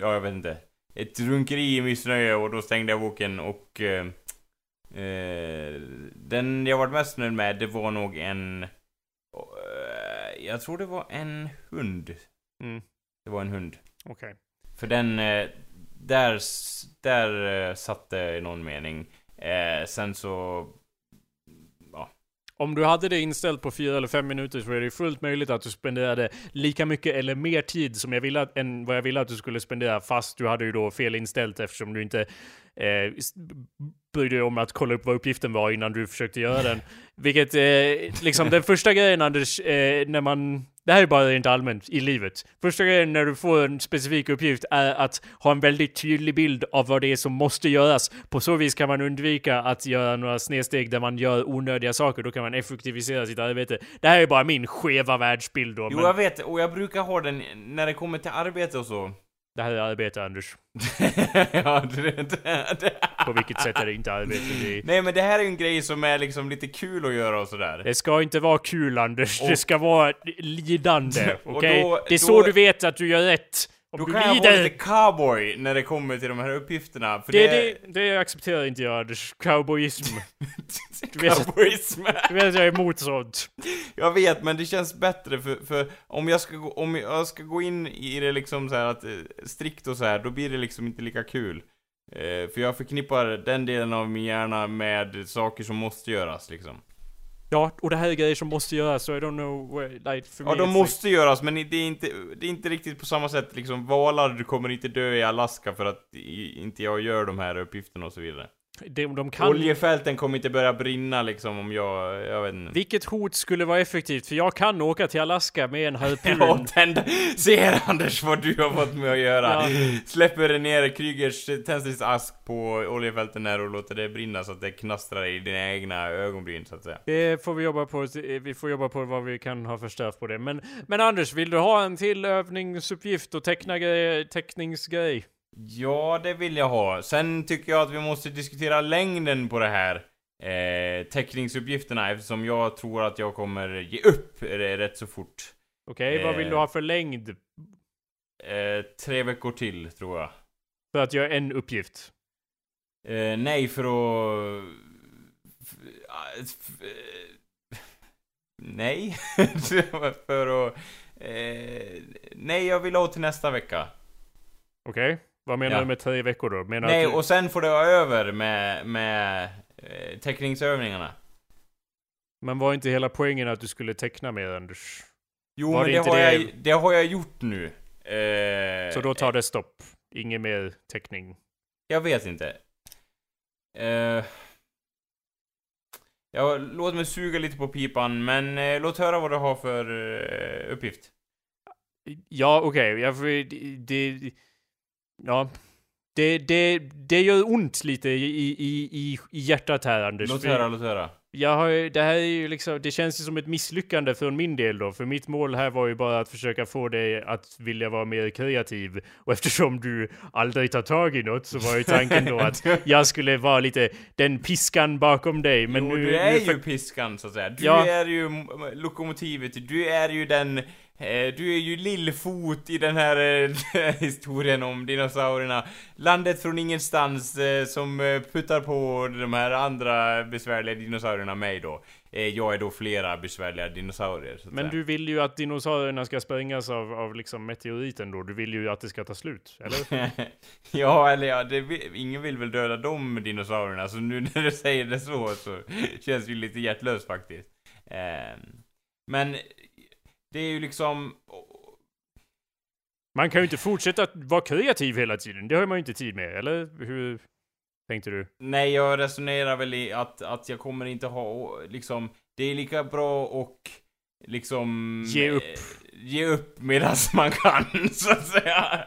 Ja, jag vet inte. Ett runkeri i missnöje och då stängde jag boken och... Eh, den jag varit mest nöjd med, det var nog en... eh, jag tror det var en hund. Mm. Det var en hund. Okej. För den, eh, där, eh, satt det i någon mening. Sen så, Om du hade det inställt på fyra eller fem minuter så är det fullt möjligt att du spenderade lika mycket eller mer tid som jag ville att, än vad jag ville att du skulle spendera fast du hade ju då fel inställt eftersom du inte eh, s- brydde dig om att kolla upp vad uppgiften var innan du försökte göra den. [LAUGHS] Vilket, eh, liksom den första grejen Anders, eh, när man det här är bara rent allmänt i livet. Första grejen när du får en specifik uppgift är att ha en väldigt tydlig bild av vad det är som måste göras. På så vis kan man undvika att göra några snedsteg där man gör onödiga saker. Då kan man effektivisera sitt arbete. Det här är bara min skeva världsbild då. jo men jag vet, och jag brukar ha den när det kommer till arbete och så. Det här är arbete Anders. [LAUGHS] ja, det, det, det. På vilket sätt är det inte arbete? Det, Nej men det här är ju en grej som är liksom lite kul att göra och sådär. det ska inte vara kul Anders. Och- det ska vara lidande. [LAUGHS] Okej? då- Det är då- så du vet att du gör rätt. Då du kan jag vara lite cowboy när det kommer till de här uppgifterna. För Det, det, det accepterar inte jag. Cowboyism. [LAUGHS] Du vet- Cowboyism. Du vet att jag är emot sånt. Jag vet, men det känns bättre för, för om jag ska gå, om jag ska gå in i det liksom så att eh, strikt och så här, då blir det liksom inte lika kul. Eh, för jag förknippar den delen av min hjärna med saker som måste göras liksom. Ja, och det här är grejer som måste göras, så I don't know like, för Ja, de måste göras, men det är, inte, det är inte riktigt på samma sätt liksom, valar du kommer inte dö i Alaska för att inte jag gör de här uppgifterna och så vidare. De, de kan... Oljefälten kommer inte börja brinna liksom om jag, jag vet inte. Vilket hot skulle vara effektivt? För jag kan åka till Alaska med en [LAUGHS] harpun. Ja, den, ser Anders vad du har fått med att göra. Ja. Släpper ner Krygers tändsticksask på oljefälten där och låter det brinna så att det knastrar i dina egna ögonbryn så att säga. Det får vi jobba på. Vi får jobba på vad vi kan ha förstört på det. Men, men Anders, vill du ha en till övningsuppgift och teckna grej, teckningsgrej? Ja, det vill jag ha. Sen tycker jag att vi måste diskutera längden på det här eh, teckningsuppgifterna eftersom jag tror att jag kommer ge upp eh, rätt så fort. Okej, vad vill Eh. du ha för längd? Eh, tre veckor till, tror jag. För att göra en uppgift? Eh, nej, för att... eh, Nej. [LAUGHS] för att... Eh, nej, jag vill ha till nästa vecka. Okej? Vad menar Ja. du med tre veckor då? Menar Nej, du... och sen får det vara över med, med eh, teckningsövningarna. Men var inte hela poängen att du skulle teckna mer, Anders? Jo, Var men det det, har det- Jag, det har jag gjort nu. Eh, Så då tar det stopp? Ingen mer teckning? Jag vet inte. Eh, ja, låt mig suga lite på pipan, men eh, låt höra vad du har för eh, uppgift. Ja, okej. jag får- det, det... Ja. Det, det, det gör ont lite i, i, i, i hjärtat här, Anders. Låt höra, låt höra. Jag har, ju- det här är ju liksom, det känns ju som ett misslyckande från min del då. För mitt mål här var ju bara att försöka få dig att vilja vara mer kreativ. Och eftersom du aldrig tar tag i något så var ju tanken då att [LAUGHS] jag skulle vara lite den piskan bakom dig. Men jo, nu... du är nu ju för- piskan, så att säga. Du Ja. är ju lokomotivet, du är ju den... Eh, du är ju lillfot i den här eh, [LAUGHS] historien om dinosaurierna. Landet från ingenstans eh, som puttar på de här andra besvärliga dinosaurierna mig då. Jag är då flera besvärliga dinosaurier, Men säga. du vill ju att dinosaurierna ska sprängas av, av liksom meteoriten då. Du vill ju att det ska ta slut, eller? [LAUGHS] ja, eller ja, det, ingen vill väl döda de dinosaurierna, så nu [LAUGHS] när du säger det så, så känns det ju lite hjärtlöst faktiskt. Ehm, men, det är ju liksom... Man kan ju inte fortsätta att vara kreativ hela tiden. Det har man ju inte tid med, eller? Hur tänkte du? Nej, jag resonerar väl i att, att jag kommer inte ha, liksom, det är lika bra och liksom... Ge upp. eh, Ge upp medan man kan, [LAUGHS] så att säga.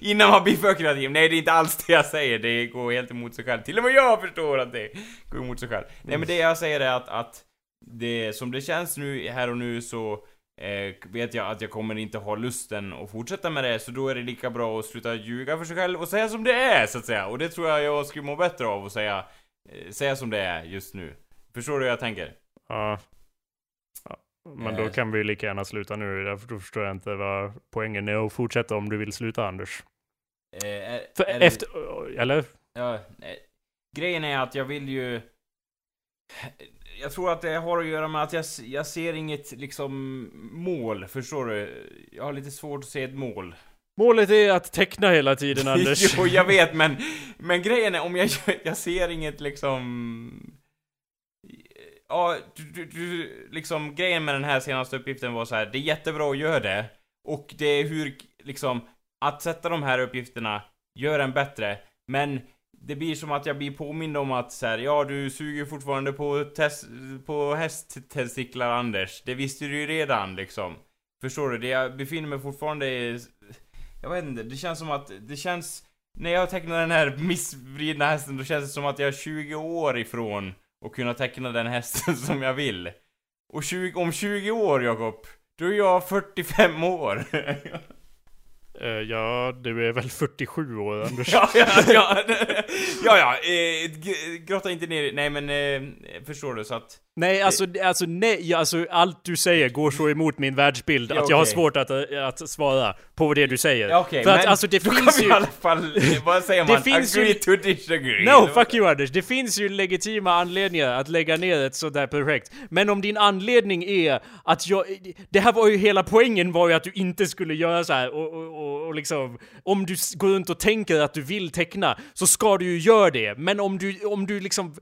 Innan man blir för kreativ. Nej, det är inte alls det jag säger. Det går helt emot sig själv. Till och med jag förstår att det går emot sig själv. Nej, men det jag säger är att, att det, som det känns nu, här och nu, så eh, vet jag att jag kommer inte ha lusten att fortsätta med det, så då är det lika bra att sluta ljuga för sig själv och säga som det är, så att säga. Och det tror jag jag skulle må bättre av att säga, eh, säga som det är just nu. Förstår du hur jag tänker? Ja. ja. Men då Eh. kan vi lika gärna sluta nu. Därför då förstår jag inte vad poängen är att fortsätta om du vill sluta, Anders. Eh, är, För är det- efter... Eller? Ja, eh, grejen är att jag vill ju... Jag tror att det har att göra med att jag, jag ser inget liksom mål, förstår du? Jag har lite svårt att se ett mål. Målet är att teckna hela tiden, [LAUGHS] Anders. jo, jag vet, men, men grejen är om jag, jag ser inget liksom... Ja, du, du, du, liksom grejen med den här senaste uppgiften var så här. det är jättebra att göra det. Och det är hur, liksom, att sätta de här uppgifterna gör en bättre. Men det blir som att jag blir påmind om att så här, ja du suger fortfarande på, tes, på hästtestiklar Anders. Det visste du ju redan liksom. Förstår du? Det jag befinner mig fortfarande i... Jag vet inte, det känns som att, det känns... När jag tecknar den här missvridna hästen, då känns det som att jag är 20 år ifrån att kunna teckna den hästen [LAUGHS] som jag vill. Och 20, om 20 år, Jakob, då är jag 45 år. [LAUGHS] Eh, ja, du är väl 47 år, Anders? [LAUGHS] ja, ja, ja, [LAUGHS] ja, ja, eh, grotta inte ner i- Nej men, eh, förstår du, så att... Nej, alltså, alltså nej, alltså allt du säger går så emot min världsbild Ja, att jag har svårt att, eh, att svara på det du säger. Ja, okej, För att alltså det finns ju... i alla fall, vad säger Det man? finns ju- Agree to disagree. No, fuck you Anders! Det finns ju legitima anledningar att lägga ner ett sånt där projekt. Men om din anledning är att jag... Det här var ju hela poängen var ju att du inte skulle göra så här och, och, och, och liksom... Om du går runt och tänker att du vill teckna så ska du ju göra det. Men om du, om du liksom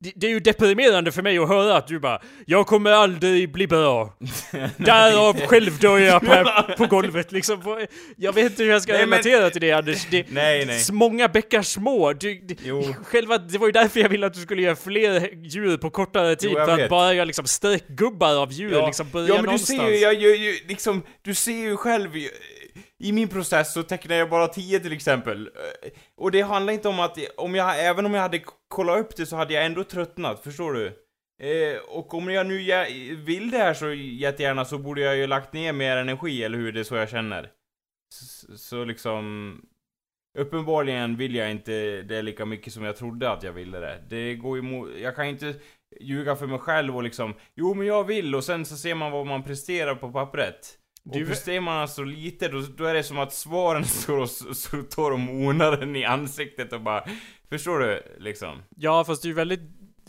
det, det är ju deprimerande för mig att höra att du bara Jag kommer aldrig bli bra. [LAUGHS] Därav självdör jag på, på golvet liksom. Jag vet inte hur jag ska Nej, men- relatera till det Anders. Det, Nej, nej. Många bäckar små. Du, du, Jo. Själva, det var ju därför jag ville att du skulle göra fler djur på kortare tid. jag för att vet. bara göra liksom streckgubbar av djur, liksom börja ja men du någonstans. ser ju, jag gör ju liksom, du ser ju själv ju, i min process så tecknar jag bara 10 till exempel. Eh, och det handlar inte om att, om jag, även om jag hade kollat upp det så hade jag ändå tröttnat, förstår du? Eh, och om jag nu vill det här så jättegärna så borde jag ju lagt ner mer energi, eller hur? Det är så jag känner. Så, så liksom... Uppenbarligen vill jag inte det lika mycket som jag trodde att jag ville det. Det går emot, jag kan inte ljuga för mig själv och liksom Jo men jag vill och sen så ser man vad man presterar på pappret. Du- Och presterar man så lite då, då är det som att svaren [LAUGHS] står och så, tar de onaren i ansiktet och bara Förstår du? Liksom. Ja, fast det är ju väldigt... [LAUGHS]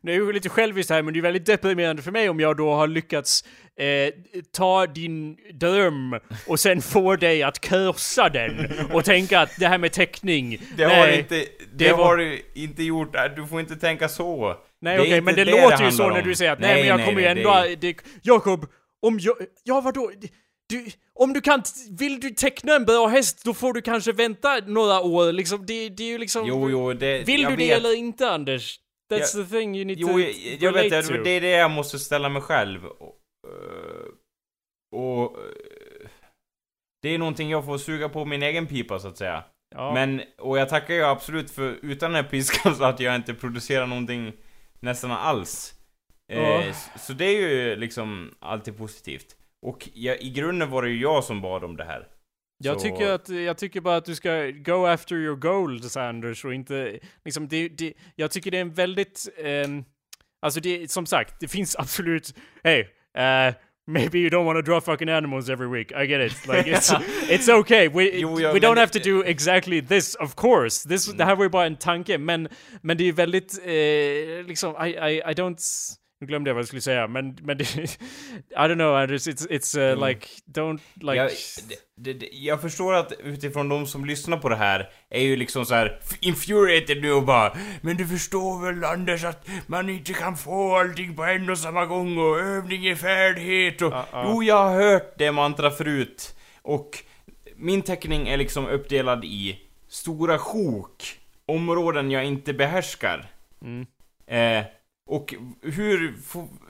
Nu är jag ju lite självisk här, men det är väldigt deprimerande för mig om jag då har lyckats eh, ta din dröm och sen få dig att krossa den och tänka att det här med teckning, Det nej, har inte, det, det var- har du inte gjort, du får inte tänka så. nej okej, inte men det, det låter det ju så handlar när om. du säger att nej, Nej, men jag nej, kommer ju ändå... Det, Jakob, om jag... Ja, vadå? Du, om du kan... Vill du teckna en bra häst, då får du kanske vänta några år liksom. Det, det är ju liksom... Jo, jo, det... Vill du det vet. eller inte, Anders? That's Jag- the thing you need Jo, to jag, jag vet det, to. det är det jag måste ställa mig själv. Och, eh, och eh, det är någonting jag får suga på min egen pipa så att säga. Ja. Men, och jag tackar ju absolut för, utan den här piskan [LAUGHS] så att jag inte producerar någonting nästan alls. Eh, så det är ju liksom alltid positivt. Och jag, i grunden var det ju jag som bad om det här. Jag Så- tycker, att, jag tycker bara att du ska go after your goals, Anders, och inte... Liksom, det, det, jag tycker det är en väldigt... ehm, alltså, det, som sagt, det finns absolut... Hey, uh, maybe you don't want to draw fucking animals every week. I get it. Like, it's, [LAUGHS] it's okay. We, Jo, ja, we don't have to do exactly this, of course. This, Det här var ju bara en tanke, men, men det är väldigt... Eh, liksom, I, I, I don't... Nu glömde jag vad jag skulle säga, men, men det, [LAUGHS] I don't know Anders, it's, it's uh, Jo. like, don't like... jag, det, det, jag förstår att utifrån de som lyssnar på det här är ju liksom så här infuriated nu och bara Men du förstår väl Anders att man inte kan få allting på en och samma gång och övning är färdighet och... Ja, ja. Jo, jag har hört det mantra förut. Och min teckning är liksom uppdelad i stora sjok, områden jag inte behärskar. Mm. Eh, och hur,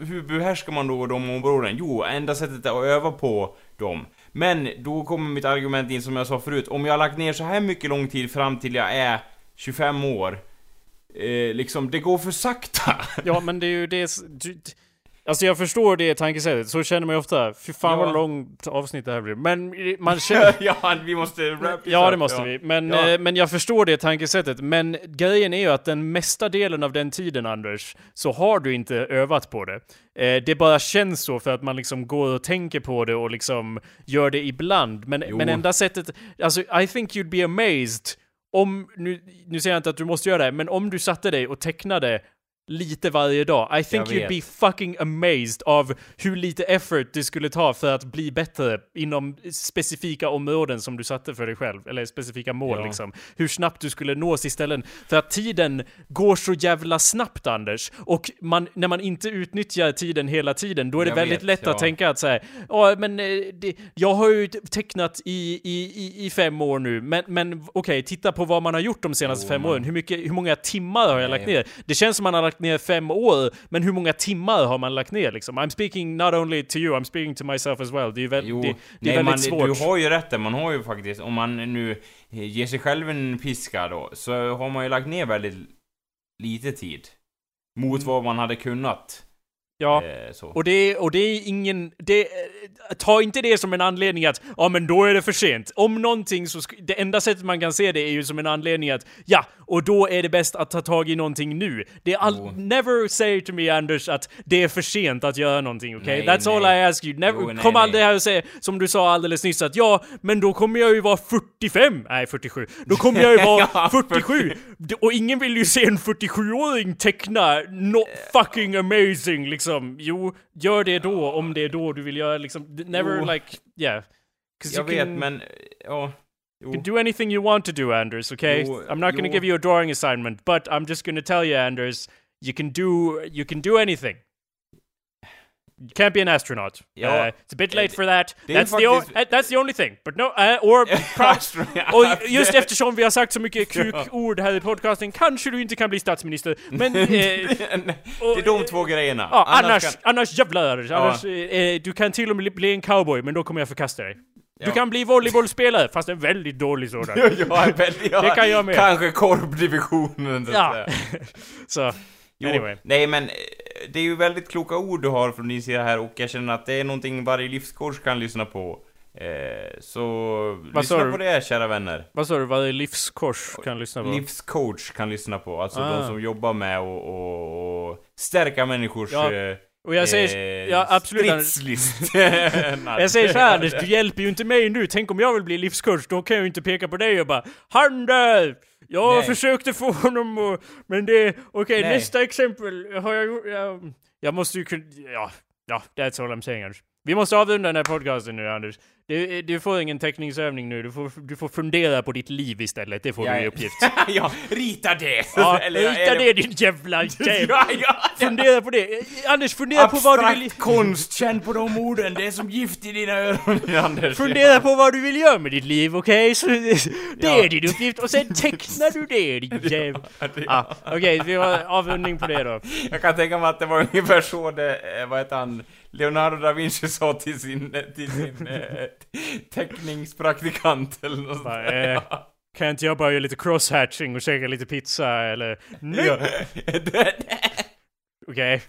hur behärskar man då de områden? Jo, enda sättet är att öva på dem. Men då kommer mitt argument in som jag sa förut. Om jag har lagt ner så här mycket lång tid fram till jag är 25 år. Eh, liksom, det går för sakta. Ja, men det är ju det alltså jag förstår det tankesättet, så känner man ju ofta. Fy fan Ja. vad långt avsnitt det här blir. Men man [LAUGHS] känner... ja, vi måste wrap Ja, det måste ja. vi. Men, Ja. eh, men jag förstår det tankesättet. Men grejen är ju att den mesta delen av den tiden, Anders, så har du inte övat på det. Eh, det bara känns så för att man liksom går och tänker på det och liksom gör det ibland. Men, Jo. men enda sättet... Alltså, I think you'd be amazed om... Nu, nu säger jag inte att du måste göra det, men om du satte dig och tecknade lite varje dag. I think you'd be fucking amazed av hur lite effort det skulle ta för att bli bättre inom specifika områden som du satte för dig själv, eller specifika mål Ja. liksom. Hur snabbt du skulle nå till ställen. För att tiden går så jävla snabbt Anders, och man, när man inte utnyttjar tiden hela tiden, då är det Jag väldigt vet, lätt ja. att tänka att säga, ja men eh, det, jag har ju tecknat i, i, i, fem år nu, men, men okej, titta på vad man har gjort de senaste Jo, fem man- åren. Hur, mycket, hur många timmar har jag Nej. lagt ner? Det känns som man har lagt ner fem år, men hur många timmar har man lagt ner liksom? I'm speaking not only to you, I'm speaking to myself as well. Det är, väl, Jo, det, det är nej, väldigt man, svårt. du har ju rätt där, man har ju faktiskt, om man nu ger sig själv en piska då, så har man ju lagt ner väldigt lite tid. Mot Mm. vad man hade kunnat. Ja. Eh. Och det, och det är ingen... Det, eh, ta inte det som en anledning att ja men då är det för sent. Om någonting så... Det enda sättet man kan se det är ju som en anledning att ja, och då är det bäst att ta tag i någonting nu. Det är all, Jo. Never say to me Anders att det är för sent att göra någonting, okej? Nej, That's all nej. I ask you. Never, Jo, nej, kom nej. aldrig här och säg, som du sa alldeles nyss, att ja, men då kommer jag ju vara 45. Nej, 47. Då kommer jag ju [LAUGHS] vara Ja, 47. D- Och ingen vill ju se en 47-åring teckna no fucking amazing liksom. Jo, gör det då om det är då du vill göra liksom. Never Jo. like, yeah. jag you vet, can- men... Ja. You can do anything you want to do, Anders, okay? Jo, I'm not gonna jo. give you a drawing assignment, but I'm just gonna tell you, Anders, you can do you can do anything. You can't be an astronaut. Ja, uh, it's a bit late det- for that. That's, the o- uh, that's the only thing. But no, uh, or [LAUGHS] Och just eftersom vi har sagt så mycket kukord här i podcasten kanske du inte kan bli statsminister. Men... [LAUGHS] Eh, det är de två grejerna. ja, annars, kan- annars jävlar. Annars, eh, du kan till och med bli en cowboy, men då kommer jag förkasta dig. Du Ja. kan bli volleybollspelare, fast en väldigt dålig sådan. [LAUGHS] Ja, väldigt, ja, Det kan jag med. Kanske korpdivisionen. så Ja. så, Jo, anyway. Nej men, eh, det är ju väldigt kloka ord du har från din sida här och jag känner att det är någonting varje livscoach kan lyssna på. Eh, så Vad lyssna på det kära vänner. Vad sa du, varje livskors kan lyssna på? Livscoach kan lyssna på, alltså Ah. de som jobbar med att och, och stärka människors Ja, eh, Och jag säger, eh, ja absolut. [LAUGHS] Jag säger så här Anders, du hjälper ju inte mig nu. Tänk om jag vill bli livskurs, då kan jag ju inte peka på dig och bara Han där! Jag Nej. försökte få honom och... Men det... Okej, Nej. nästa exempel har jag. Jag, jag måste ju kunna... Ja, ja, that's all I'm saying Anders. Vi måste avrunda den här podcasten nu Anders. Du, du får ingen teckningsövning nu, du får, du får fundera på ditt liv istället. Det får Ja, du i uppgift. [LAUGHS] ja, rita det! Ja, [LAUGHS] Eller, rita är det din jävla [LAUGHS] jävel! ja, ja. Fundera på det. Anders, fundera på vad du vill... Abstrakt konst, känn på de orden, det är som gift i dina öron, Anders. Fundera på vad du vill göra med ditt liv, okej? Så Det är din uppgift och sen tecknar du det, din jävel. Det- Ah, okej, vi har avrundning på det då. Jag kan tänka mig att det var ungefär så det, eh, vad heter han, Leonardo da Vinci sa till sin, till sin eh, teckningspraktikant eller något sånt där. eh, Kan inte jag bara göra lite crosshatching och käka lite pizza eller? Nej! Ja. [LAUGHS] Okej.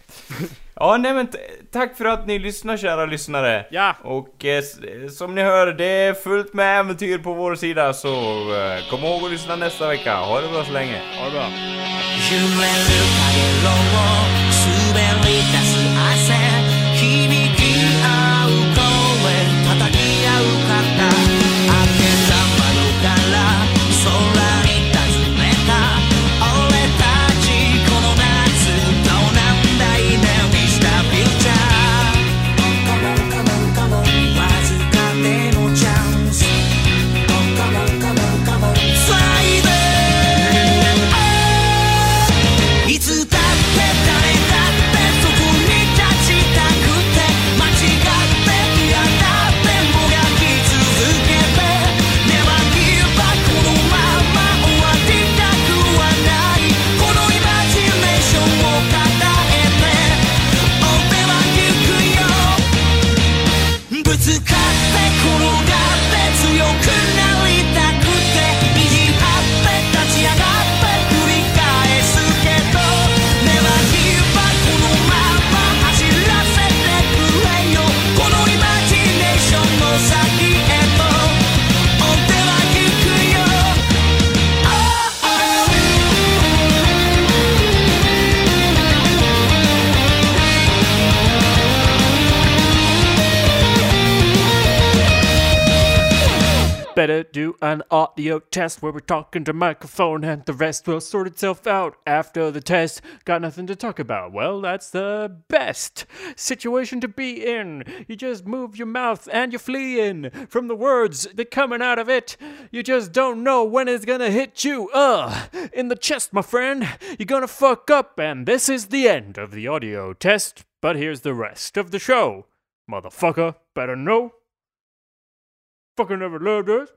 ja, nej men tack för att ni lyssnar kära lyssnare. Ja! Och eh, som ni hör, det är fullt med äventyr på vår sida, så eh, kom ihåg att lyssna nästa vecka. Ha det bra så länge. Ha det bra. Better do an audio test where we're talking to microphone and the rest will sort itself out after the test. Got nothing to talk about. Well, that's the best situation to be in. You just move your mouth and you're fleeing from the words that coming out of it. You just don't know when it's gonna hit you. Uh, in the chest, my friend. You're gonna fuck up, and this is the end of the audio test. But here's the rest of the show. Motherfucker, better know fucking never loved us.